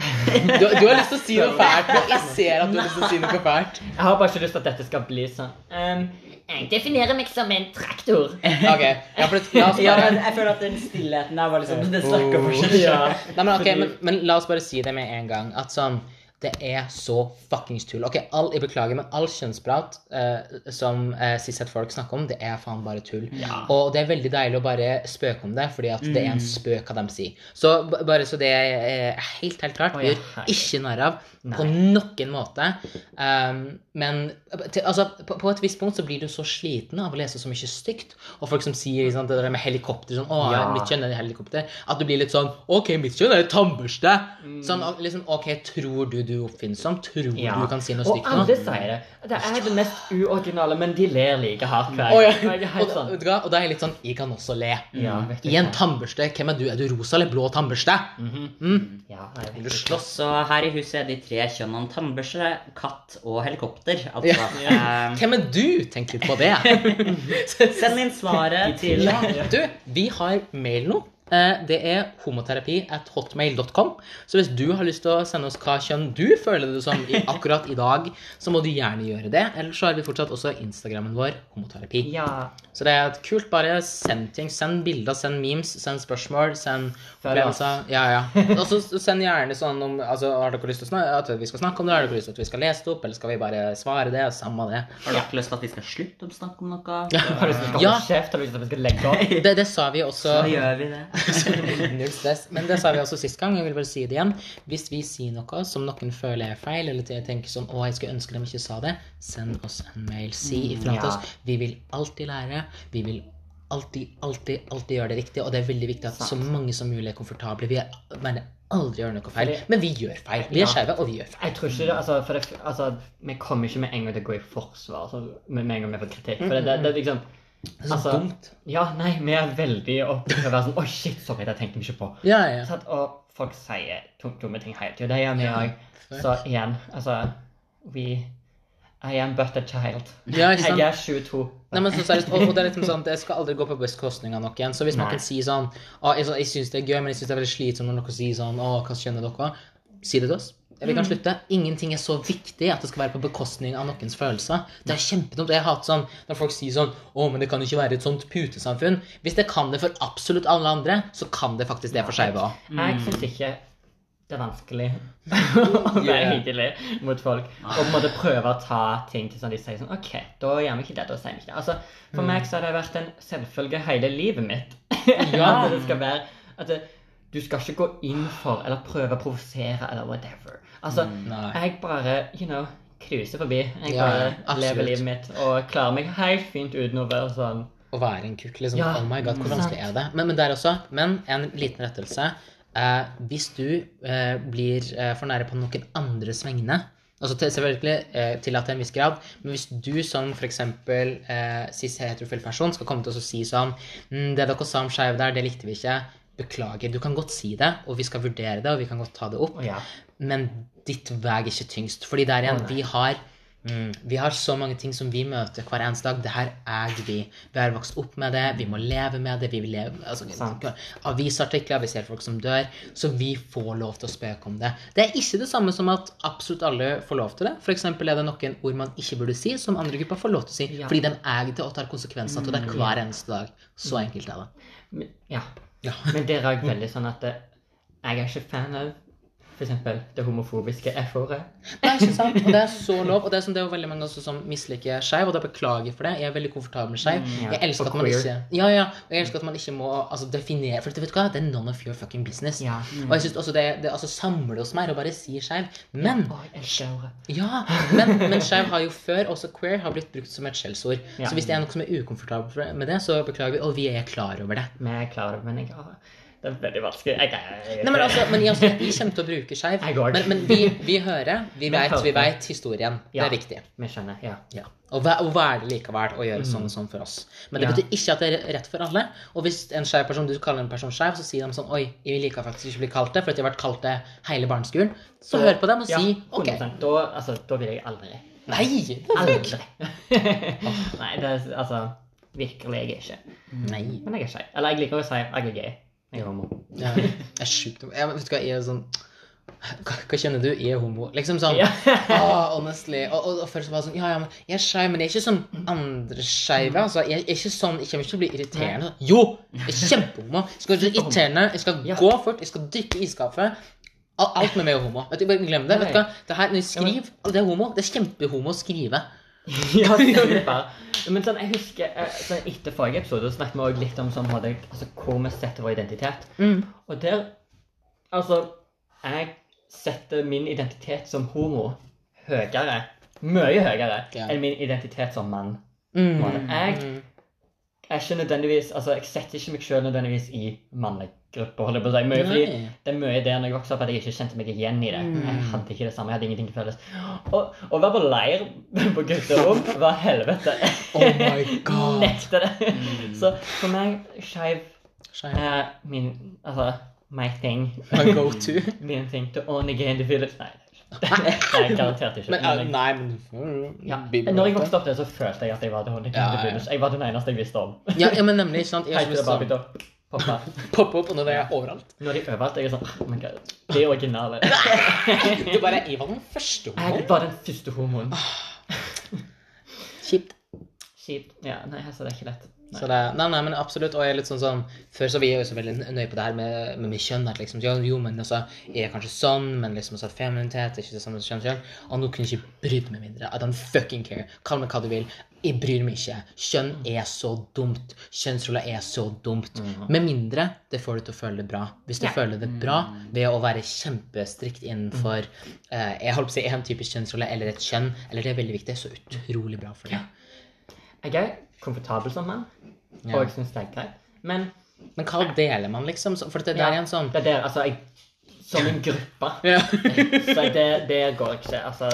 Du, du har lyst til å si noe fælt. Jeg ser at du har lyst til å si noe fælt. Jeg har bare ikke lyst til at dette skal bli sånn um, Jeg definerer meg som en traktor. [laughs] Ok, ja, for det, la oss [laughs] Ja, men jeg føler at den stillheten der var liksom Det snakker for [laughs] seg Ja. Nei, men ok, men, men la oss bare si det med en gang. At sånn Det er så fuckings tull. Ok, all, Jeg beklager, men all kjønnsprat eh, som eh, cis folk snakker om, det er faen bare tull. Og det er veldig deilig å bare spøke om det, fordi at det er en spøk av dem sier. Så bare så det er helt, helt klart, oh, ja, gjør ikke narr av på noen måte. Um, men til, altså, på, på et visst punkt så blir du så sliten av å lese så mye stygt. Og folk som sier liksom, det der med helikopter sånn, å, Ja. mitt kjønn er helikopter, at du blir litt sånn Ok, mitt kjønn er tannbørste. Sånn, liksom, ok, tror du du oppfinnsom? Tror Ja. du kan si noe Og stygt nå? alle sier det. Det er det mest uoriginale, men de ler like hardt hver oh, ja. Og, sånn. og da er jeg litt sånn Jeg kan også le. Ja, I en hva? tannbørste, hvem er du? Er du rosa eller blå tannbørste? Mm. Ja, jeg Vil vet ikke. slåss? Så her i huset er de tre kjønnene tannbørste, katt og helikopter. Ja. Altså eh, Hvem er du? Tenk litt på det. [laughs] Send inn svaret [laughs] til Ja, du, vi har mail nå. Eh, Det er homoterapi at hotmail.com. Så hvis du har lyst til å sende oss hva kjønn du føler det som i, [laughs] akkurat i dag, så må du gjerne gjøre det. Eller så har vi fortsatt også Instagrammen vår, homoterapi. Ja. Så det er kult. Bare send ting. Send bilder, send memes, send spørsmål, send opplevelser. Ja, ja. [laughs] Og så send gjerne sånn om altså, Har dere lyst til at vi skal snakke om det? Har dere lyst til at vi skal lese det opp, eller skal vi bare svare det? Samme det. Har dere lyst til at vi skal slutte å snakke om noe? Har dere? Har du lyst til at vi skal legge opp? Det, det sa vi også. Så gjør vi det. [laughs] Null stress. Men det sa vi også sist gang, jeg vil bare si det igjen. Hvis vi sier noe som noen føler er feil, eller til- tenker sånn 'Å, jeg skulle ønske de ikke sa det', send oss en mail. Si ifra til ja. oss. Vi vil alltid lære. Vi vil alltid, alltid, alltid gjøre det riktig, og det er veldig viktig at så mange som mulig er komfortable. Vi er, mener aldri gjør noe feil, men vi gjør feil. Vi Ja. er skeive, og vi gjør feil. Jeg tror ikke det, altså, for det, altså, Vi kommer ikke med en gang til å gå i forsvar altså, med, en gang vi får kritikk. For det, det, det liksom Det er så altså, dumt. Ja, nei, vi er veldig oppe av å være sånn Oi, shit, sorry, det tenkte vi ikke på. Ja, ja. Sånn, Og folk sier dumme ting hele tida. Det gjør vi òg. Så igjen, altså We I am but a child. Ja, ikke sant? Jeg er 22. Nei, men så seriøst, og, og det er liksom sånn, det skal aldri gå på bekostning av noen. Så hvis Nei. kan si sånn ah, jeg, så- jeg syns det er gøy, men jeg syns det er veldig slitsomt når noen sier sånn Å, hva skjønner dere? Si det til oss. Vi kan slutte. Ingenting er så viktig at det skal være på bekostning av noens følelser. Det er kjempedumt. Jeg hater sånn når folk sier sånn Å, men det kan jo ikke være et sånt putesamfunn. Hvis det kan det for absolutt alle andre, så kan det faktisk det for skeive òg. Jeg syns ikke det er vanskelig [laughs] å være hyggelig mot folk. Og på en måte prøve å ta ting til sånn de sier sånn OK, da gjør vi ikke det, da sier vi ikke det. Altså, for meg så har det vært en selvfølge hele livet mitt. [laughs] Ja. at det skal være at det, du skal ikke gå inn for eller prøve å provosere eller whatever. Altså, Nei. jeg bare, you know, cruiser forbi. Jeg Ja, bare absolutt. lever livet mitt og klarer meg helt fint uten å være sånn Å være en kukk, liksom. Ja, oh my god, hvor vanskelig er det? Men, men der også. Men en liten rettelse. Eh, hvis du eh, blir eh, for nære på noen andres vegne Altså til, selvfølgelig eh, tillatt til en viss grad, men hvis du som f.eks. Eh, cis heterofil person skal komme til og si sånn mm, 'Det dere sa om skeive der, det likte vi ikke.' Beklager. Du kan godt si det, og vi skal vurdere det, og vi kan godt ta det opp, ja. men ditt veier ikke tyngst. Fordi der igjen, oh, vi har mm, vi har så mange ting som vi møter hver eneste dag. Det her eier vi. Vi har vokst opp med det, vi må leve med det. vi vil leve, altså, Sant. Avisartikler, vi ser folk som dør. Så vi får lov til å spøke om det. Det er ikke det samme som at absolutt alle får lov til det. F.eks. er det noen ord man ikke burde si, som andre grupper får lov til å si. Ja. Fordi de eier det og tar konsekvenser av det hver eneste dag. Så enkelt er det. Ja. Ja. Men det er jeg veldig sånn at det, jeg er ikke fan av eksempel det homofobiske F-ordet. Nei, ikke sant? Og det er så lov. Og det er, sånn, det er veldig mange også som misliker skeiv, og da beklager for det. Jeg er veldig komfortabel med skeiv. ja. Jeg elsker Og at man queer. ikke Ja, ja. Og jeg elsker at man ikke må altså, definere For vet du hva? det er none of your fucking business. Ja. Og jeg synes også det, det altså, samler oss mer å bare si skeiv. Men Å, jeg elsker det ordet. ja, men, men skeiv har jo før, også queer, har blitt brukt som et skjellsord. Ja. Så hvis det er noe som er ukomfortabelt med det, så beklager vi, og vi er klar over det. Vi er klar over det, Det er veldig vanskelig. Jeg, jeg, jeg, Nei, men altså, men altså, vi kommer til å bruke skeiv. Men, men vi, vi hører, vi vet, vi vet historien. Det er viktig. Vi skjønner, ja. Ja. Og hva, og hva er det likevel å gjøre sånn og sånn for oss? Men det Ja. betyr ikke at det er rett for alle. Og hvis en skeiv person, du kaller en person skeiv, så sier de sånn Oi, jeg liker faktisk ikke å bli kalt det, for at jeg har vært kalt det hele barneskolen. Så hør på dem og Ja, si OK. Da, altså, da vil jeg aldri. Nei! Aldri. [laughs] Nei, det er altså Virkelig, jeg er ikke. Nei. Men jeg er skeiv. Eller jeg liker å si jeg er gay. Jeg er homo. Ja, det er sjukt. Jeg, vet du hva, jeg er sånn hva, hva kjenner du? Jeg er homo. Liksom sånn. Yeah. [laughs] oh, honestly. Og, og, og først var det sånn Ja, ja, men jeg er skeiv, men jeg er ikke sånn andre skeive. Altså. Jeg, jeg er ikke sånn Jeg kommer ikke til å bli irriterende. Jo! Jeg er kjempehomo. Jeg skal være irriterende. Jeg skal Ja. gå fort. Jeg skal dykke i skapet. Alt med meg er homo. Vet du, bare Glem det. Vet du hva? Det her, når jeg skriver, det er homo. Det er kjempehomo å skrive. Ja, [laughs] super. Men sånn, jeg husker eh, sånn, Etter forrige episode snakket vi også litt om sånn, altså, hvor vi setter vår identitet. Mm. Og der Altså, jeg setter min identitet som homo høyere. Mye høyere Ja. enn min identitet som mann. Mm. Jeg Mm. er ikke nødvendigvis Altså, jeg setter ikke meg selv nødvendigvis i mannegrupper, holder jeg på å si. Mye, fordi det er mye der når jeg vokste opp at jeg ikke kjente meg igjen i det. Mm. Jeg hadde ikke det samme, jeg hadde ingenting til felles. Å være [laughs] på leir på gutterom var helvete. Oh my god. [laughs] Nekter det. Så for meg, skeiv uh, min Altså, my thing. My go to. [laughs] Min ting to only gain the village. Nei, det er garantert ikke. Men, Men jeg- nei, men ja. Når jeg vokste opp der, så følte jeg at jeg var det Ja, ja. Jeg var den eneste jeg visste om. ja, ja, men nemlig. ikke sant? Jeg [laughs] Heiter det bare til poppe. [laughs] poppe opp, og nå er overalt. Når de øver alt, jeg er sånn oh my God, Det er originale. [laughs] Du bare Jeg var den første homoen. Jeg var den første homoen. Kjipt. Kjipt. Ja, nei, altså, det er ikke lett. Så det, nei, nei, men absolutt. Og jeg er litt sånn sånn Før så var jeg jo så veldig nøye på det her med, med, med kjønn. At liksom, jo, jo, men også jeg er kanskje sånn, men liksom også feminitet er ikke det samme som kjønn. kjønn. Og nå kunne jeg ikke brydd meg mindre. I don't fucking care. Kall meg hva du vil. Jeg bryr meg ikke. Kjønn er så dumt. Kjønnsroller er så dumt. Med mindre det får deg til å føle det bra. Hvis du yeah. føler det bra ved å være kjempestrikt innenfor uh, Jeg holdt på å si en typisk kjønnsrolle eller et kjønn, eller det er veldig viktig, så utrolig bra for deg. Yeah. er komfortabel som mann, Ja. og jeg syns det er greit. Men Men hva deler man, liksom? Så- For det der er en sånn Det er der, altså, jeg Som en gruppe. [laughs] ja. Så det, det går ikke. Altså,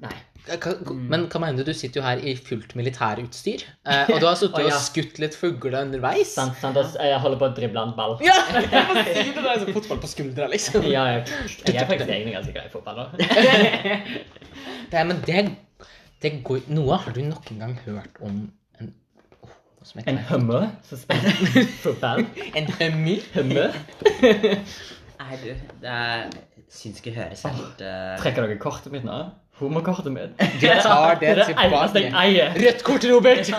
nei. Hva, men hva mener du? Du sitter jo her i fullt militærutstyr. Eh, og du har sittet [laughs] Å, og ja. skutt litt fugler underveis. Sant, sant. og Jeg holder på å drible en ball. Ja! Jeg må si det! Det er sånn fotball på skuldra, liksom. Ja, jeg, jeg er faktisk egentlig ganske glad i fotball. [laughs] Det, er- men det, det går Noah, har du noen gang hørt om [laughs] en hummer som spiller fotball. En hummy? Hummer. [laughs] Nei, du, det syns ikke høres helt uh... Trekker dere kortet mitt nå? Homokortet mitt. [laughs] Du tar det det tilbake. Rødt kort, Robert!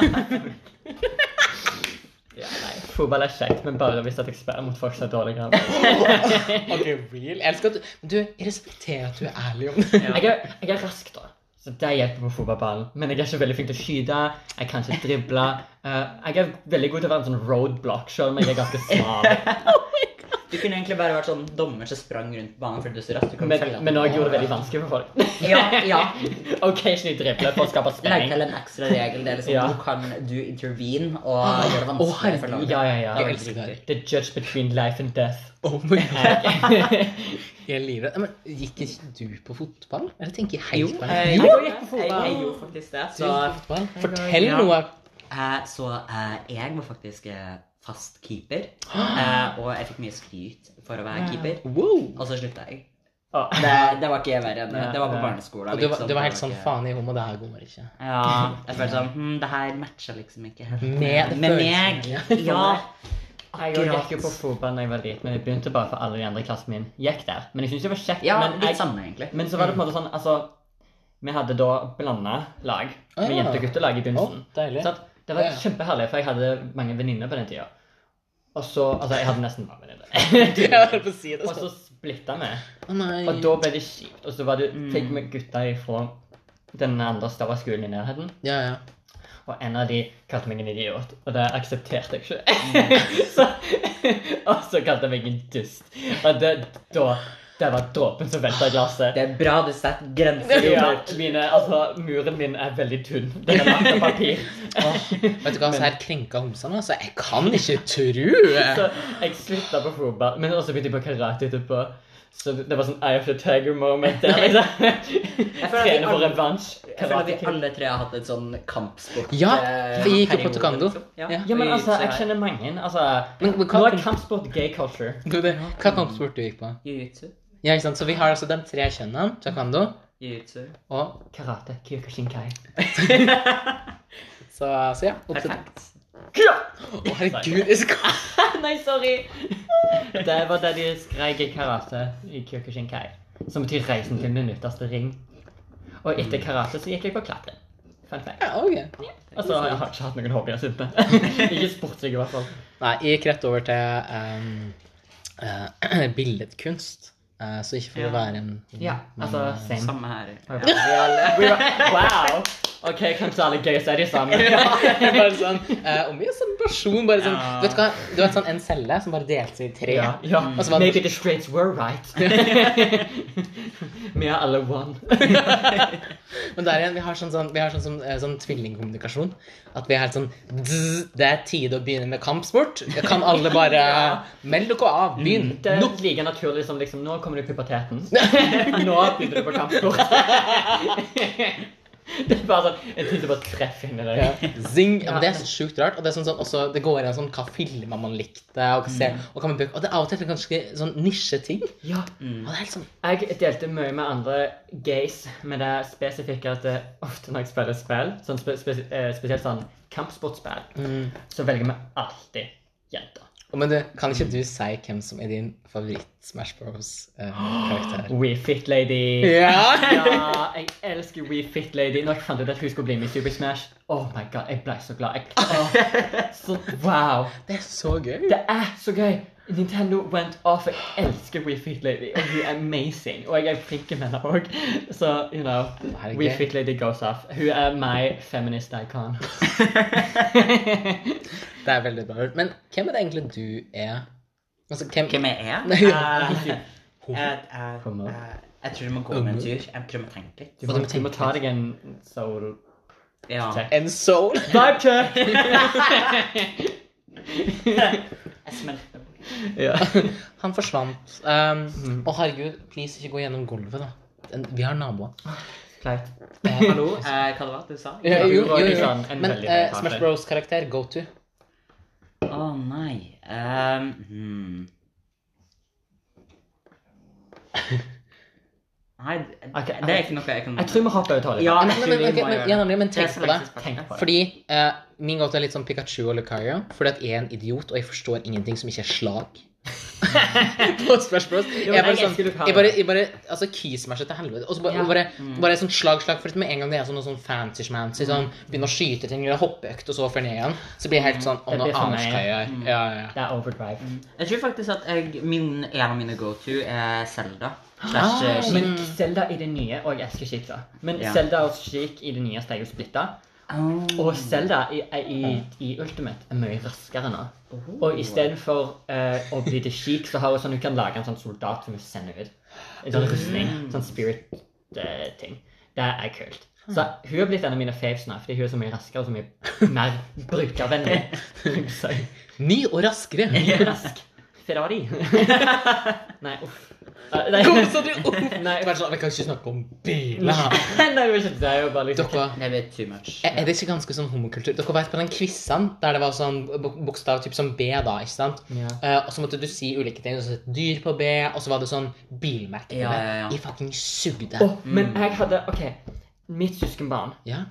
Ja, nei, Fotball er kjekt, men bare hvis at jeg spiller mot folk som er dårligere. ok, real. Jeg elsker at du Du, respekterer at du er ærlig om det. Jeg er, jeg er rask, da. Så det hjelper på fotballballen. Men jeg er ikke veldig flink til å skyte. Jeg kan ikke drible. Uh, jeg er veldig god til å være en sånn roadblock, selv om jeg er ganske [laughs] smal. Du kunne egentlig bare vært sånn dommer som sprang rundt banen fordi du så raskt. Men, men nå gjorde det veldig vanskelig for folk. Ja, ja. [laughs] Occasionally drible for å skape Legg spenning. til en ekstra regel. Det er liksom, Ja. Du kan du intervene og gjøre det vanskelig vanskelig for laget. Ja, ja, ja. Jeg elsker det. The judge between life and death. Oh my god. [laughs] Jeg, er. Men gikk ikke du på fotball? Eller tenker jeg helt Jo, på eh, det? jeg, Jo, jeg, gikk på fotball. jeg gjorde faktisk det. Så? Fortell Ja. noe. eh, så eh, jeg var faktisk eh, fast keeper. [gasps] Eh, og jeg fikk mye skryt for å være keeper. Wow. Og så slutta jeg. Å, Det, det var ikke verre enn det. Det var på barneskolen. Og du, var- liksom. du var helt sånn faen i homo, det her går ikke. Ja. Jeg følte sånn hm, Det her matcha liksom ikke helt Med med meg. [laughs] ja. Jeg gikk jo på fotball da jeg var liten, men jeg begynte bare for alle de andre i klassen min gikk der. Men jeg syntes det var kjekt. Ja, men, jeg, samme, men så var det på en måte sånn Altså, vi hadde da blanda lag. Ah, Med ja. jente- og guttelag i begynnelsen. deilig. Så at det var Ja, ja. kjempeherlig, for jeg hadde mange venninner på den tida. Og så Altså, jeg hadde nesten bare venninner. [laughs] Jeg si Og så sånn. splitta vi. Oh. Og da ble det kjipt. Og så var det, fikk vi gutta ifra den andre større skolen i nærheten. Ja, ja. Og en av de kalte meg en idiot, og det aksepterte jeg ikke. [laughs] så, [laughs] og så kalte han meg en dust. Og det, da, det var dråpen som velta glasset. Det er bra du setter grenser. Ja, mine, altså, muren min er veldig tynn. Den er lagt av papir. Vet du hva, så her krenka homsene, altså. Jeg kan [laughs] ikke tro Så jeg slutta på fotball, men også begynte jeg på karate etterpå. Så det var sånn Eye of the Tiger moment der. [laughs] liksom. føler Trene for revansj. Jeg føler at vi alle tre har hatt et sånn kampsport. Ja, eh, vi gikk jo på taekwondo. liksom. Ja. Men altså, jeg er- kjenner mange. Altså, Men- men nå er kampsport gay culture. [laughs] Du, det, Hva kampsport du gikk på? Jiu-jitsu. Ja, ikke sant? Så vi har altså de tre kjønnene. Taekwondo Jiu-jitsu. og Karate. Kyokushinkai. Så, så ja. Perfekt. Å, herregud. jeg skal- [laughs] Nei, sorry! Det var det de skrek i karate i Kyokushinkai. Som betyr 'reisen til den ytterste ring'. Og etter karate så gikk jeg på klatring. Fun fact. Ja, ok. Og så har jeg ikke hatt noen hobbyer siden det. [laughs] Ikke sportslig, i hvert fall. Nei, jeg gikk rett over til um, uh, [clears throat] billedkunst. Eh, så ikke for Ja. å være en Ja, altså, eh, same. Samme her. Ja. Ja, vi alle. [laughs] We were, wow! OK, kanskje alle gøy så er de sammen. bare sånn, eh, og er sånn person, bare sånn, Ja. du vet hva, du vet sånn en celle som bare delte seg i tre. Ja, ja. Og så var Maybe the straights were right. [laughs] [laughs] Vi er alle one. Men der igjen, vi har sånn, sånn, vi har sånn, sånn, sånn tvillingkommunikasjon. At vi er helt sånn «Dzz, Det er tid å begynne med kampsport. Kan alle bare Meld dere av. Begynn. Det er like naturlig som liksom Nå kommer du i puberteten. [laughs] Nå begynner du på kampkort. [laughs] Det er bare sånn En tid til bare treffer inn i Ja. Zing. Ja, men det er så sjukt rart. Og det er sånn, sånn også, det går igjen sånn hva filmer man likte, og hva ser, og hva man bruker. Og det er av og til ganske sånn nisjeting. Ja. Og det er helt sånn Jeg delte mye med andre gays med det spesifikke at det, ofte når jeg spiller spill, sånn spe, spes- eh, spesielt sånn kampsportspill, mm. så velger vi alltid jenter. Men du, kan ikke du si hvem som er din favoritt-Smash Bros-karakter? [gasps] We Fit Lady. ja! [laughs] Ja, jeg elsker We Fit Lady. Når jeg fant ut at hun skulle bli med i Super Smash, oh my god, jeg ble så glad. Jeg, [laughs] oh, så, wow. Det er så gøy. Det er så gøy! Nintendo went off. Jeg elsker We Fit Lady, og hun er amazing. Og jeg er flink med henne òg. Så, you know We. Fit Lady goes off. Hun er my feminist icon. [laughs] Det er veldig bra. Men hvem er det egentlig du er? Altså, hvem, Hvem jeg er? Nei, Eh, jeg, jeg, Kom nå. jeg, jeg tror du må gå med en tur. Jeg tror du må tenke litt. Du må, du må du må ta deg en soul Ja. check. En soul? Vibe check! [laughs] Jeg smelter. [laughs] ja. [laughs] Han forsvant. Um, Å, herregud, please, ikke gå gjennom gulvet, da. Vi har naboer. Flaut. Eh, [laughs] Hallo? Eh, hva det var det du sa? Ja, jo, jo, jo. jo. Men eh, Smash. Bros-karakter, go to. Å nei. Um, hmm. Nei, det det er ikke noe jeg kan Jeg tror vi hopper over toalettet. Ja, Men, men, tror men, ja, nemlig, men tenk på det. Tenk på det. Fordi uh, min gåte er litt sånn Pikachu og Lucario. Fordi at jeg er en idiot, og jeg forstår ingenting som ikke er slag. [laughs] på Smash Bros. Jo, Jeg bare sånn jeg bare, jeg bare, altså Keysmasher til helvete. Og så bare, Ja. bare, Mm. bare sånn slag, slag. For med en gang det er sånn, noe sånn fancy-schmancy, sånn, begynner å skyte ting, eller hoppeøkt, og så før ned igjen, så blir jeg helt sånn Å, nå blir aner jeg skal jeg gjøre. Mm. Ja, ja, ja. Det er overdrive. Jeg tror faktisk at jeg, min, en av mine go-to er Zelda. Slash Ah, eh, Sheik. Men Zelda i det nye Og jeg elsker Sheik, da. Men Ja. Zelda og Sheik i det nyeste er jo splitta. Oh. Og Zelda i, i, i Ultimate er mye raskere nå. Oh. Og istedenfor uh, å bli til Sheik, så har hun sånn hun kan lage en sånn soldat som hun sender ut. En sånn rustning. Sånn spirit-ting. det er kult. Så hun har blitt en av mine faves nå, fordi hun er så mye raskere og så mye mer brukervennlig. [laughs] [laughs] Så Ny og raskere. [laughs] rask. Ferrari. [laughs] Nei, uff. Uh, nei. Kom, så du uff? Nei. Bare sånn, Vi kan ikke snakke om biler. Nei, det var det. Det er jo bare liksom Dere Det blir too much. Er er det ikke ganske sånn homokultur? Dere vet på den quizen der det var sånn bokstav typ som B, da, ikke sant? Ja. Uh, og så måtte du si ulike ting. Så dyr på B, og så var det sånn bilmerke på Ja, B. ja, ja. Jeg fucking sugde. Åh, men jeg hadde OK. Mitt søskenbarn Ja.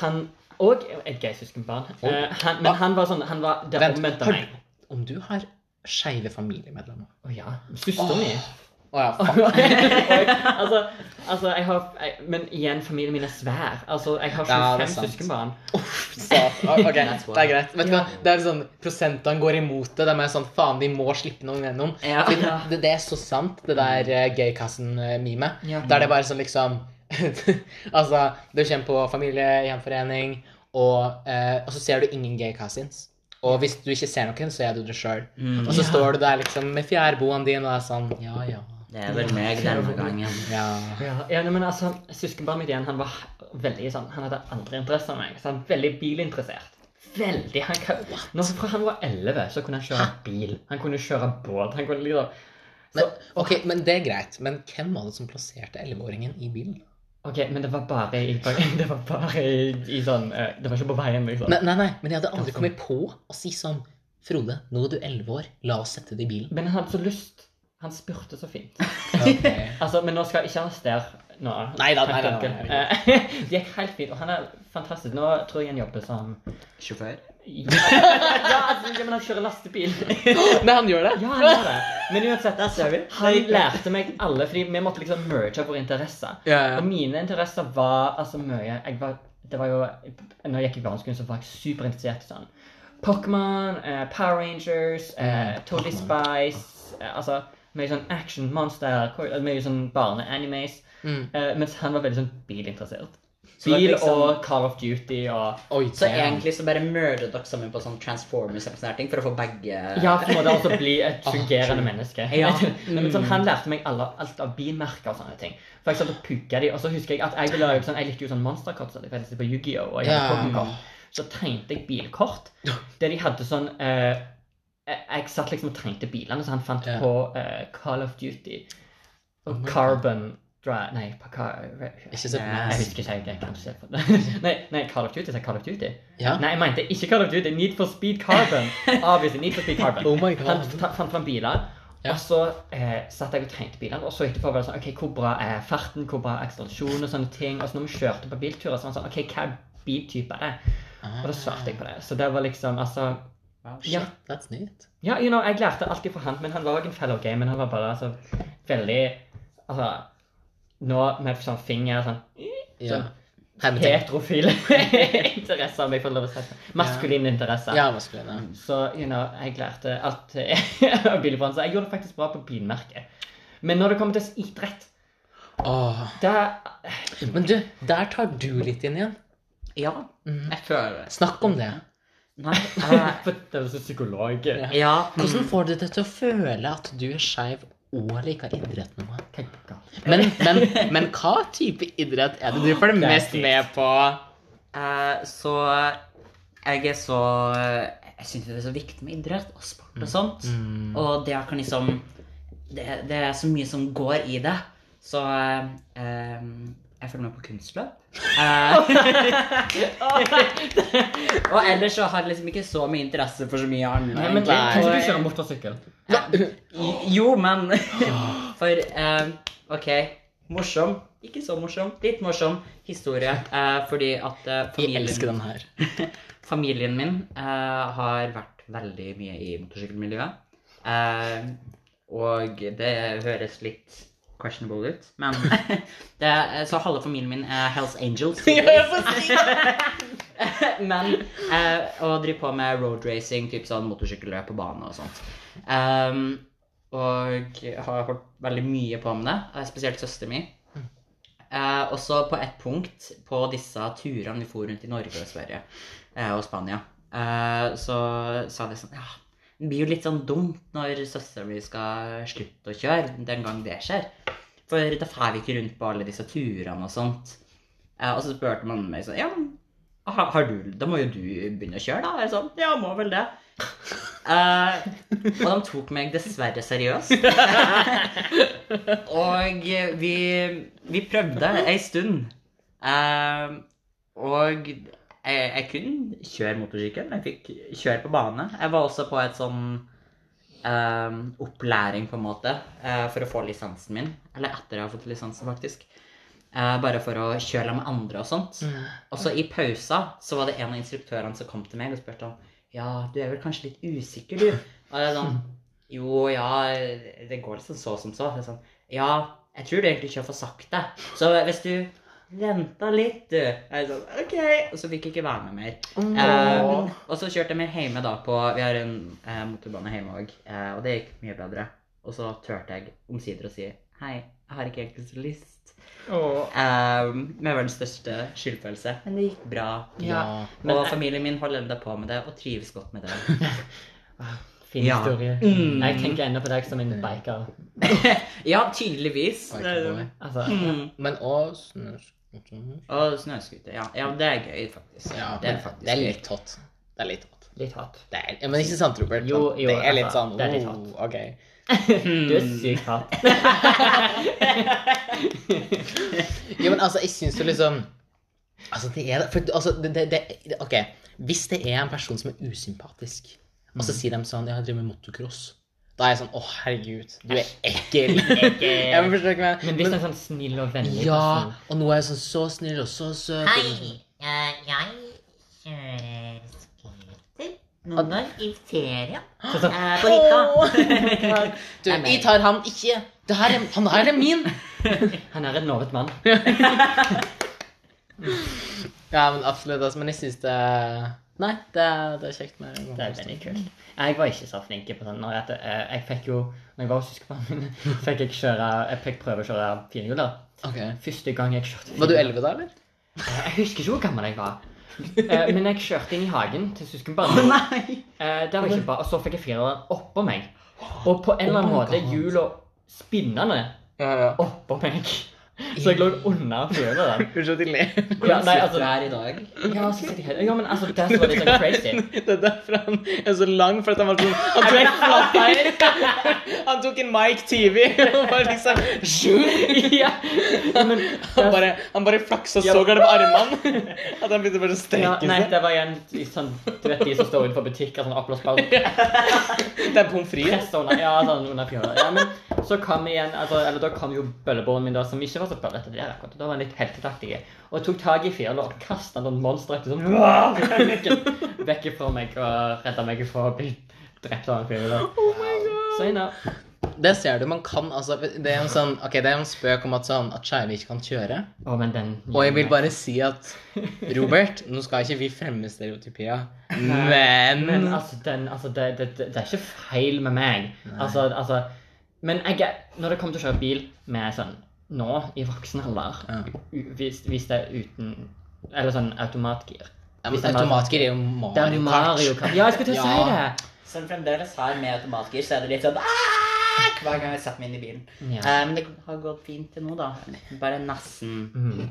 Han Og et gøy søskenbarn. Eh, han, men han var sånn Han var det omvendte meg. om du har skeive familiemedlemmer Å ja. Søsteren mi. Å ja, fuck. [laughs] Altså, altså, jeg har jeg, Men igjen, familien min er svær. Altså, jeg har Ja, det er 25 ja, søskenbarn. Så, ok, [laughs] det er greit. Vet du hva? Det er sånn, Prosentene går imot det. De er sånn Faen, vi må slippe noen gjennom. Ja. Det, Det, det er så sant, det der uh, gaykassen-memet. Ja. Der det bare sånn liksom [laughs] Altså, du kommer på familiegjenforening, og, uh, og så ser du ingen gay cousins. Og hvis du ikke ser noen, så er du det sjøl. Og så står du der liksom med fjærboene dine og er sånn Ja, ja. Det er vel meg denne gangen. ja. Ja, ja men altså, Søskenbarnet mitt igjen, han var veldig sånn Han hadde andre interesser enn meg. Så han var veldig bilinteressert. Veldig. Han, kan, når, fra han var 11, så kunne han kjøre bil. Han kunne kjøre båt. Han kunne liksom Men, ok, men det er greit. Men hvem var det som plasserte 11-åringen i bilen? Ok, men det var bare i, [laughs] det var bare i, i sånn eh, Det var ikke på veien, liksom. Nei, nei, nei, men jeg hadde aldri kommet på å si sånn Frode, nå er du 11 år. La oss sette det i bilen. Men han hadde så lyst. Han spurte så fint. [laughs] Okay. [laughs] Altså, Men nå skal jeg ikke arrestere nå. Nei da, nei nei Det gikk helt fint, og han er fantastisk. Nå tror jeg han jobber som Sjåfør? Ja, altså, men han kjører lastebil. [laughs] Nei, han gjør det? Ja, han gjør det. Men uansett, han lærte meg alle, fordi vi måtte liksom merge våre interesser. Ja, ja. Og mine interesser var altså mye jeg var, Det var jo Når jeg gikk i barneskolen, så var jeg superinteressert i sånn Pokémon, eh, Power Rangers, eh, Totally Spice eh, Altså mye sånn action, monster, mye sånn barne-animes. Mm. Eh, mens han var veldig sånn bilinteressert. Det Bil liksom- og Call of Duty og Oi, Så egentlig så bare murder dere sammen på sånn Transformers og sånne ting for å få begge Ja, for å måte også bli et fungerende menneske. Ja. [laughs] Men sånn, Han lærte meg alle, alt av bilmerker og sånne ting. For jeg satt og pugga de, og så husker jeg at jeg ville sånn, jeg likte jo sånn monsterkort. Så jeg på Yu-Gi-Oh! og jeg hadde. Så tegnte jeg bilkort [laughs] der de hadde sånn eh, jeg, satt liksom og tegnte bilene, så han fant yeah. på eh, Call of Duty og Oh Carbon Dra... Nei. Ikke se Nei. Jeg husker ikke, jeg kan ikke se på det. [laughs] nei, nei, Call of Duty, sa Call of Duty? Ja. Nei, jeg mente ikke Call of Duty. Need for Speed Carbon. [laughs] Obviously, Need for Speed Carbon. Oh my god. Han fant fram biler, Ja. og så eh, satt jeg og trengte bilene. Og så etterpå var det sånn OK, hvor bra er farten, hvor bra er akselerasjonen? og sånne ting. Og så når vi kjørte på bilturer, så var det sånn OK, hva biltype er det? Og da svarte jeg på det. Så det var liksom altså Wow, shit. Ja, That's neat. ja you know, jeg lærte alltid fra han, men han var òg en fellow game. Men han var bare altså veldig Altså Nå med sånn finger sånn Ja. Sånn heterofile [laughs] interesser, om jeg får lov å si det. Maskuline interesser. Ja, maskulin. Ja. Så you know, jeg lærte alt av bilbransjen. Jeg gjorde det faktisk bra på bilmerket. Men når det kommer til idrett, oh. der, Men du, der tar du litt inn igjen. Ja, Mm. jeg føler det. Snakk om det. Nei, [laughs] det er så psykolog. Ja. ja. Hvordan får du det til å føle at du er skeiv og liker idrett galt? Men, men, men hva type idrett er det du følger er mest med på? Uh, så jeg er så Jeg syns det er så viktig med idrett og sport og sånt. Mm. Og det kan liksom det, det er så mye som går i det. Så eh, jeg følger med på kunstløp. Eh, [laughs] og ellers så har jeg liksom ikke så mye interesse for så mye annet. Nei, men. Kanskje du kjører motorsykkel? Jo, men [laughs] For eh, OK, morsom. Ikke så morsom. Litt morsom historie. Uh, fordi at eh, Jeg elsker den her. [laughs] familien min uh, har vært veldig mye i motorsykkelmiljøet. Eh, og det høres litt questionable ut, men [laughs] det, er- Så halve familien min er Hells Angels. [laughs] [laughs] Men eh, å drive på med road racing, typ sånn motorsykkelløp på bane og sånt. Um, og har holdt veldig mye på med det, eh, spesielt søsteren min. Eh, også på et punkt på disse turene vi for rundt i Norge og Sverige eh, og Spania, eh, så sa de sånn Ja, det blir jo litt sånn dumt når søsteren min skal slutte å kjøre den gang det skjer. For da drar vi ikke rundt på alle disse turene og sånt. Eh, og så spurte man meg sånn Ja, har, du, da må jo du begynne å kjøre, da. Jeg sånn, ja, må vel det. Eh, og de tok meg dessverre seriøst. og vi, vi prøvde ei stund. Eh, og jeg, jeg kunne kjøre motorsykkel. Jeg fikk kjøre på bane. Jeg var også på et sånn um, opplæring, på en måte, uh, for å få lisensen min. Eller etter jeg har fått lisensen, faktisk. Uh, bare for å kjøre med andre og sånt. Og så i pausa så var det en av instruktørene som kom til meg og spurte om Ja, du er vel kanskje litt usikker, du? Og jeg er sånn Jo, ja, det går liksom så som så. Er sånn, Ja, jeg tror du egentlig fått sagt det. Så hvis du venta litt, du Jeg sånn, OK. Og så fikk jeg ikke være med mer. Um, og så kjørte jeg mer hjemme da på Vi har en eh, motorbane hjemme òg, eh, og det gikk mye bedre. Og så turte jeg omsider å si Hei, jeg har ikke egentlig så lyst. Åh. Eh, med verdens største skyldfølelse. Men det gikk bra. Ja. Men og familien min holder enda på med det og trives godt med det. [laughs] Fin Ja. historie. Mm. Jeg tenker ennå på deg som en biker. [laughs] ja, tydeligvis. Altså, Mm. Men òg Og snøscooter. Ja. ja, det er gøy, faktisk. Ja, det er faktisk det er litt hot. Det er litt hot. litt hot. Det er, ja, men ikke sant, Robert? Jo, jo, det er litt altså, sånn det er litt oh, hot. OK. [laughs] Du er sykt hot. [laughs] Jo, men altså, jeg syns jo liksom Altså, det er for, altså, det, det, det, OK. Hvis det er en person som er usympatisk, og Mm. så sier de sånn Ja, jeg driver med motocross. Da er jeg sånn Å, herregud, du er ekkel. jeg må forsøke meg. Men hvis du er sånn snill og vennlig Ja, person og nå er jeg sånn så snill og så søt. Hei, jeg kjører scooter noen ganger i ferien sånn, eh, på hytta. [laughs] Du, jeg tar han ikke. Det her er, han her er min. [laughs] Han er en lovet mann. [laughs] Ja, men absolutt. Altså, men jeg syns det Nei, det er, det er kjekt med Det er veldig kult. Jeg var ikke så flink på sånn. Når jeg, eh, jeg fikk jo Når jeg var hos søskenbarna mine, [laughs] fikk jeg kjøre Jeg fikk prøve å kjøre firehjuler. Okay. Første gang jeg kjørte Var du elleve da, eller? Jeg husker ikke hvor gammel jeg var. Eh, Men jeg kjørte inn i hagen til søskenbarna. Eh, Det var ikke bra. Og så fikk jeg firehjuleren oppå meg. Og på en eller annen Oh måte hjula spinnende oppå meg. Så jeg lå under firehjuleren. [laughs] Unnskyld at jeg ler. Ja, nei, altså, du her i dag. ja, så sitter jeg her. ja, men altså, det som var litt sånn crazy [laughs] Det er derfor han er så lang, for at han var sånn Han tok, [laughs] han tok en Mike TV og var liksom ja, men Han bare, han bare flaksa så galt med armene at han begynte bare å ja, strekke Nei, det var igjen sånn Du vet de som står utenfor butikker, sånn oppblåsbar Det er pommes frites. Ja, sånn under fjøla. Ja, men så kom igjen altså, Eller da kom jo bøllebåren min, da, som ikke var så bøllete. der er akkurat. Da var han litt heltetaktig. Og tok tak i fjøla og kasta noen sånn monsteraktig sånn [laughs] vekk- Vekk fra meg og redda meg fra å bli drept av en fjøla. Så you. Det ser du. Man kan altså Det er en sånn Ok, det er en spøk om at sånn At skeive ikke kan kjøre. Oh, men den Og jeg vil bare si at Robert, nå skal ikke vi fremme stereotypia, men, Men altså, den, altså det, det, det, er ikke feil med meg. Altså, altså Men jeg Når det kommer til å kjøre bil med sånn Nå, i voksen alder, Ja. hvis, hvis det er uten Eller sånn automatgir. ja, Automatgir er jo Det er Mario Mario Kart. Ja, jeg skulle til å si [laughs] Ja. det! Som fremdeles har med automatgir, så er det litt sånn hver gang jeg setter meg inn i bilen. Ja. Eh, men det har gått fint til nå, da. Bare nesten. Mm.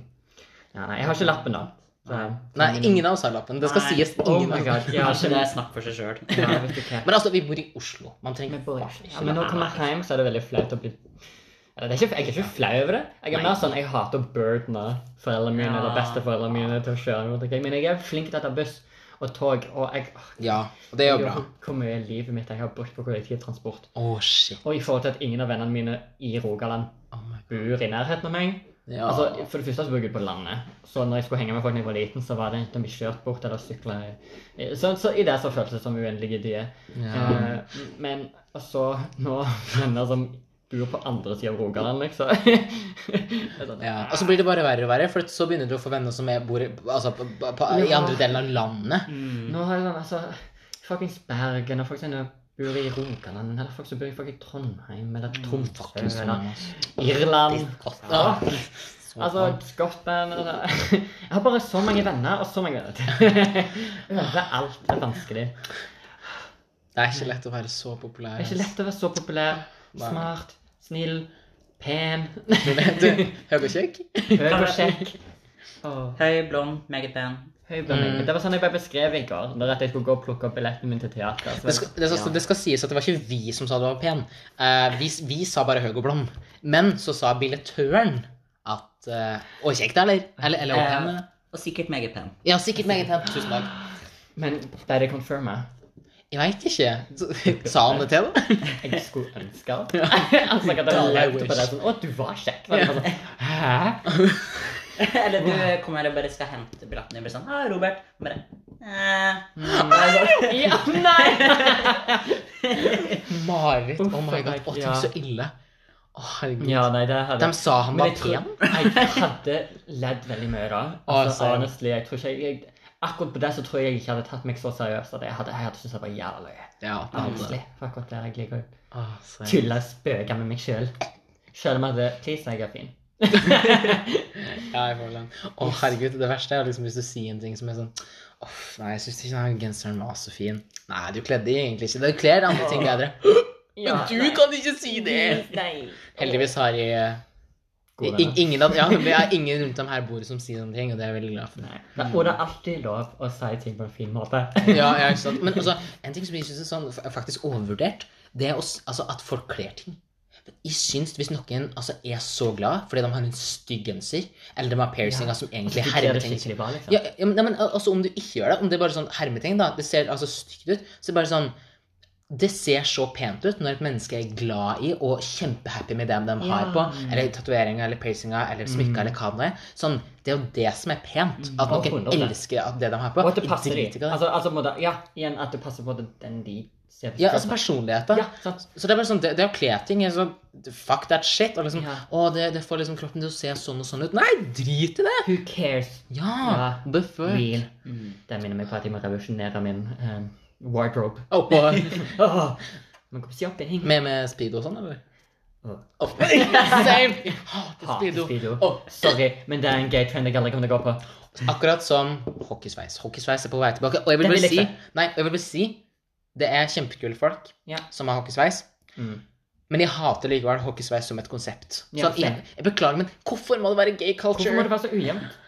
ja, nei, jeg har ikke lappen, da. Så, Nei, ingen av oss har lappen. Det skal Nei. sies. Oh Ingen my av god. oss. Jeg har ikke [laughs] det er snakk for seg sjøl. ja. Men altså, vi bor i Oslo. Man trenger bare ikke... ja, men når jeg kommer hjem, så er det veldig flaut å bli er ikke, Jeg er ikke flau over det. Jeg er mer sånn, jeg hater å burdene foreldrene mine eller besteforeldrene mine til å kjøre rundt omkring. Men jeg er flink til å ta buss og tog, og jeg Ja, og det er jo bra. hvor- Hvor mye livet mitt jeg har brukt på kollektivtransport. Å, shit. Og i forhold til at ingen av vennene mine i Rogaland Oh my God. bor i nærheten av meg. Ja. Altså, For det første så bor jeg ute på landet, så når jeg skulle henge med folk da jeg var liten, så var det enten å bli kjørt bort eller sykle. Så, så i det så føltes det som uendelige dyr. Ja. Eh, men så nå [laughs] venner som bor på andre sida av Rogaland, liksom. [laughs] Er Ja, og så blir det bare verre og verre, for så begynner du å få venner som er, bor i, altså, på, på, på, i andre delen av landet. Nå har jeg sånn, altså Fuckings Bergen, og folk som bor i Rogaland, eller folk som bor i fucking Trondheim, eller Tromsø, mm, eller sånn. Irland. Ja. Så [laughs] Altså. Skottland eller [laughs] Jeg har bare så mange venner, og så mange venner til. Det er vanskelig. Det er ikke lett å være så populær. Det er ikke lett å være så populær, smart, snill, pen, Du, høy og kjekk? høy og kjekk. Høy, blond, meget pen. Høy. Mm. Det var sånn jeg ble beskrevet i går, når jeg skulle gå og plukke opp billetten min til teater. Det skal, det, skal, det skal sies at det var ikke vi som sa du var pen. Uh, vi, vi sa bare høy og blond. Men så sa billettøren at uh, Å, kjekt, eller? Eller, eller uh, pen? og sikkert meget pen. Ja, sikkert meget pen. Tusen takk. Men ble det confirma? Jeg veit ikke. Sa han det til deg? [laughs] Jeg skulle ønske det. altså, jeg hadde levd på det sånn Å, du var kjekk. Jeg sånn, Hæ? [laughs] Eller du kommer og bare skal hente billetten din og blir sånn ah, Robert. Bare eh. Ja, nei! [laughs] Marit. Oh my god. Å, tenk så ille. Å, herregud. Ja, nei, det hadde De sa han var pen. Jeg hadde ledd veldig mye da. Å, Altså, honestly, jeg tror ikke jeg, Akkurat på det så tror jeg jeg ikke hadde tatt meg så seriøst at jeg hadde, jeg hadde syntes det var jævla løye. Ja, Vanskelig. For akkurat der jeg liker å så- tulle og spøke med meg sjøl. Sjøl om jeg hadde Please, jeg er fin. [laughs] Ja, jeg får den. Å, herregud, det verste er liksom hvis du sier en ting som er sånn Uff, nei, jeg syns ikke den genseren var så fin. Nei, du kledde egentlig ikke Du kler andre ting bedre. [gasps] Ja, Men du kan ikke si det! Nei. Heldigvis har jeg venner. ingen, av, ja, det er ingen rundt om her bordet som sier sånne ting, og det er jeg veldig glad for. Nei. Og det er alltid lov å si ting på en fin måte. [laughs] Ja, ja, ikke sant? [laughs] Men altså, en ting som jeg synes er sånn, faktisk overvurdert, det er også, altså, at folk kler ting. Jeg syns hvis noen altså, er så glad fordi de har en stygg genser, eller de har piercinger som egentlig er liksom. ja, ja, men, men altså, om du ikke gjør det, om det er bare sånn hermeting, da, det ser altså stygt ut, så er det bare sånn det ser så pent ut når et menneske er glad i og kjempehappy med det de har på. Eller tatoveringa eller piercinger eller smykker eller hva det er. Sånn, det er jo det som er pent. At Og noen 100%. elsker det de har på. Og at det passer dem. Altså, altså, ja, igjen at det passer på den- de ser Ja, altså personlighet, da. Ja, sant. Så det er bare sånn, det, det å kle ting er sånn Fuck that shit. Og liksom, Ja. å, det, det får liksom kroppen til å se sånn og sånn ut. Nei, drit i det! Who cares? Ja, Ja. the fuck. Mm. Det minner meg på at jeg må revolusjonere min eh, wardrobe. Oh, på, oh, Men hvorfor si opp hing? med, med speedo og sånn, eller? Oh. Oh. [laughs] Same! [laughs] Jeg hater speedo. speedo. Oh. Sorry, men det er en gay trend jeg aldri kommer til å gå på. Akkurat som hockeysveis. Hockeysveis er på vei tilbake. Og jeg vil bare si. Nei, jeg vil bare si det er kjempekule folk Ja. som har hockeysveis. Mm. Men jeg hater likevel hockeysveis som et konsept. Ja, Sånn, jeg, jeg beklager, men hvorfor må det være gay culture? Hvorfor må det være så ujevnt?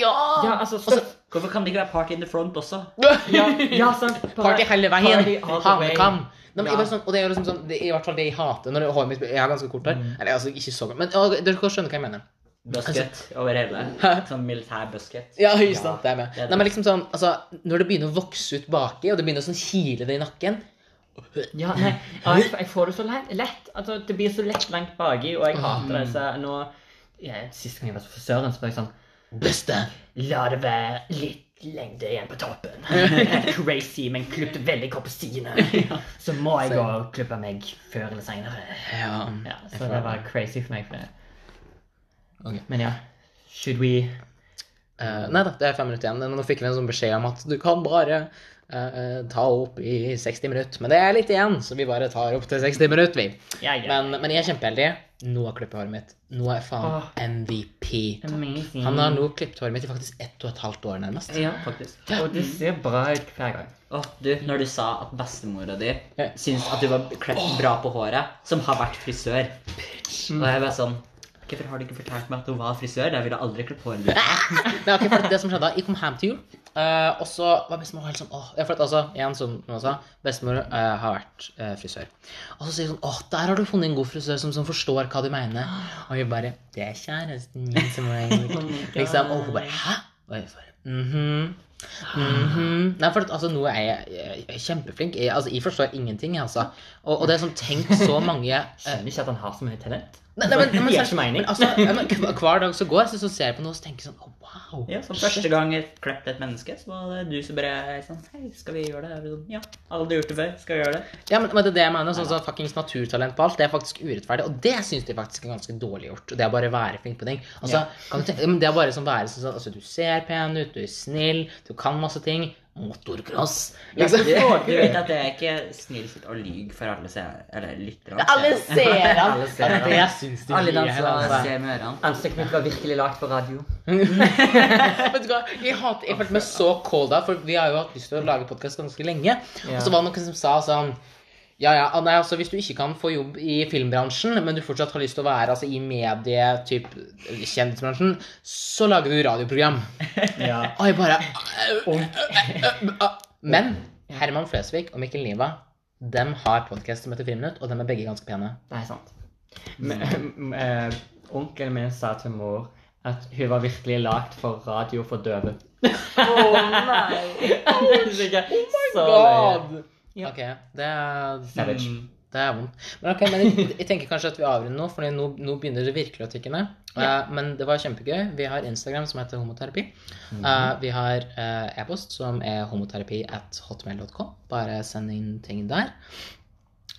Ja! Ja, altså, Altså, Hvorfor kan det ikke være party in the front også? [laughs] ja, ja, sant. Party hele veien. Hanekam. Nei, Ja. sånn, og det er liksom sånn, det er i hvert fall det jeg hater når håret mitt Jeg har ganske kort hår. Eller altså, ikke så godt, men ja, dere kan skjønne hva jeg mener. Busket over hele. Hæ? Sånn militær busket. Ja, just ja, Det er med. det er Nei, men liksom sånn, altså, Når det begynner å vokse ut baki, og det begynner å sånn kile det i nakken Ja, nei, jeg, jeg får det så lett, lett. Altså, det blir så lett langt baki, og jeg hater det. Så nå ja, Sist gang jeg var hos frisøren, så var jeg sånn Beste! Være litt lengde igjen på toppen. [laughs] Crazy, men klippet veldig kort på sidene. [laughs] Så må jeg gå og klippe meg før eller seinere. Ja. Ja, så det var crazy for meg. For det. Okay. Men ja, should we uh, nei da, det er fem minutter igjen. Nå fikk vi en sånn beskjed om at du kan bare eh, ta opp i 60 minutter. Men det er litt igjen, så vi bare tar opp til 60 minutter, vi. Ja, ja. Men, men jeg er kjempeheldig. Nå har klippet håret mitt. Nå er faen Åh. MVP. Amazing. Han har nå klippet håret mitt i faktisk ett og et halvt år, nærmest. Ja, faktisk. Og det ser bra ut hver gang. Åh, du, når du sa at bestemora di syns at du var klippet bra på håret, som har vært frisør Og jeg bare sånn Hvorfor har du ikke fortalt meg at hun var frisør? Jeg ville aldri klippet håret ditt. [laughs] Nei, ok, for det som skjedde Jeg kom hjem til jul, eh, og så var bestemor helt sånn åh, for at, altså, igjen som sa, Bestemor uh, har vært uh, frisør. Og så sier hun sånn åh, der har du funnet en god frisør som, som forstår hva du mener. Og vi bare Det er kjæresten min som har [laughs] liksom, Og hun bare Hæ? Og jeg bare mhm. Mhm. Nei, for altså, nå er jeg, jeg, jeg er kjempeflink. Jeg, altså, jeg forstår ingenting, altså. Og, og det er sånn, tenkt så mange Skjønner ikke at han har så mye talent. Nei, nei, men, men, men, ikke mening. men, altså, men, hver- dag så går så, så ser jeg på noe og tenker sånn oh, wow. Ja, som Første gang jeg klepte et menneske, så var det du som bare sånn Hei, skal vi gjøre det? Sånn, ja, aldri gjort det før. Skal vi gjøre det? Ja, men, men det er det jeg mener. Sånn, sånn fuckings naturtalent på alt, det er faktisk urettferdig. Og det syns de faktisk er ganske dårlig gjort. Det er bare å være flink på ting. Altså, kan du tenke, det er bare sånn være sånn altså, Du ser pen ut, du er snill, du kan masse ting. Motocross. Liksom. Du, du vet at det er ikke [laughs] snilt å lyge for alle seere, eller lytterne. Alle [laughs] han! Alle. Det syns de Alle som altså. ser med ørene. Ansiktet mitt var virkelig lagd for radio. [laughs] Vet du hva, jeg, hat, jeg følte meg så cold da, for vi har jo hatt lyst til å lage podkast ganske lenge. Ja. Og så var det noen som sa sånn ja, ja, ah, nei, altså Hvis du ikke kan få jobb i filmbransjen, men du fortsatt har lyst til å være altså, i medie, typ kjendisbransjen, så lager du radioprogram. [laughs] Ja. [laughs] Og jeg [laughs] bare Men Herman Flesvig og Mikkel Niva dem har podkast som heter Friminutt, og dem er begge ganske pene. Det er sant. Men, eh, onkelen min sa til mor at hun var virkelig lagd for radio for døve. Å nei! oh så løye. Ja. Ok, det er Savage. Mm, Det er vondt. Men ok, men jeg, jeg tenker kanskje at vi avrunder nå, for nå, nå begynner det virkelig å tikke ned. Eh, men det var kjempegøy. Vi har Instagram som heter homoterapi. Eh, vi har uh, e-post som er homoterapi at hotmail.com. Bare send inn ting der.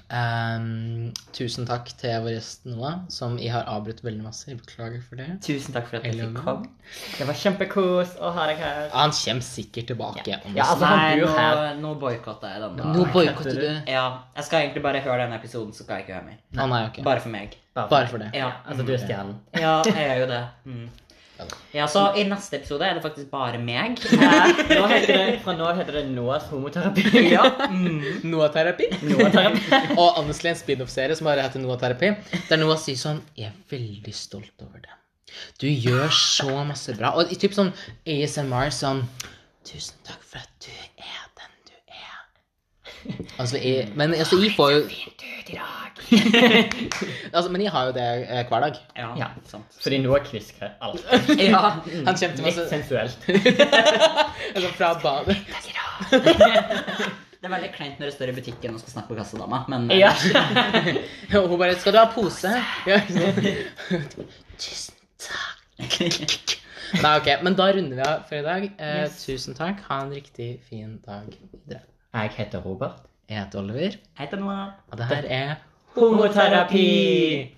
Ehm, tusen takk til vår gjest Noah, som jeg har avbrutt veldig masse. Jeg beklager for det. Tusen takk for at jeg kom fikk komme. Det var kjempekos å ha deg her. Han kommer sikkert tilbake. Ja. Ja, altså, Nei, nå, her. nå boikotter jeg den. da. Nå boikotter du. Ja, jeg skal egentlig bare høre denne episoden, så skal jeg ikke høre mer. Nei. nei, okay. Bare for meg. Bare for det. Ja, Altså, du er stjernen. ja jeg er jo det. Mm. Ja, så i neste episode er det faktisk bare meg. [laughs] Nå heter det, fra nå heter det Noahs homoterapi. [laughs] Ja. Mm. Noah-terapi. [laughs] Og honestly en spin-off-serie som bare heter Noah-terapi. Der Noah sier sånn Jeg er veldig stolt over det. Du gjør så masse bra. Og i typ sånn ASMR sånn Tusen takk for at du er den du er. Altså, jeg, men altså, jeg får jo [laughs] altså, Men jeg har jo det eh, hver dag. Ja, Ja. sant. Fordi Noah kviskrer alt. Ja. [laughs] Han kommer til Litt masse sensuelt. [laughs] altså, fra badet. Det er veldig kleint når det står i butikken og skal snakke med kassadama, men Ja. Og hun bare 'Skal du ha pose?' Ja. Tusen takk. Nei, ok, Men da runder vi av for i dag. Eh, Tusen takk. Ha en riktig fin dag videre. Jeg heter Robert. Jeg heter Oliver, Jeg heter Noah. og det her er ホモセラピー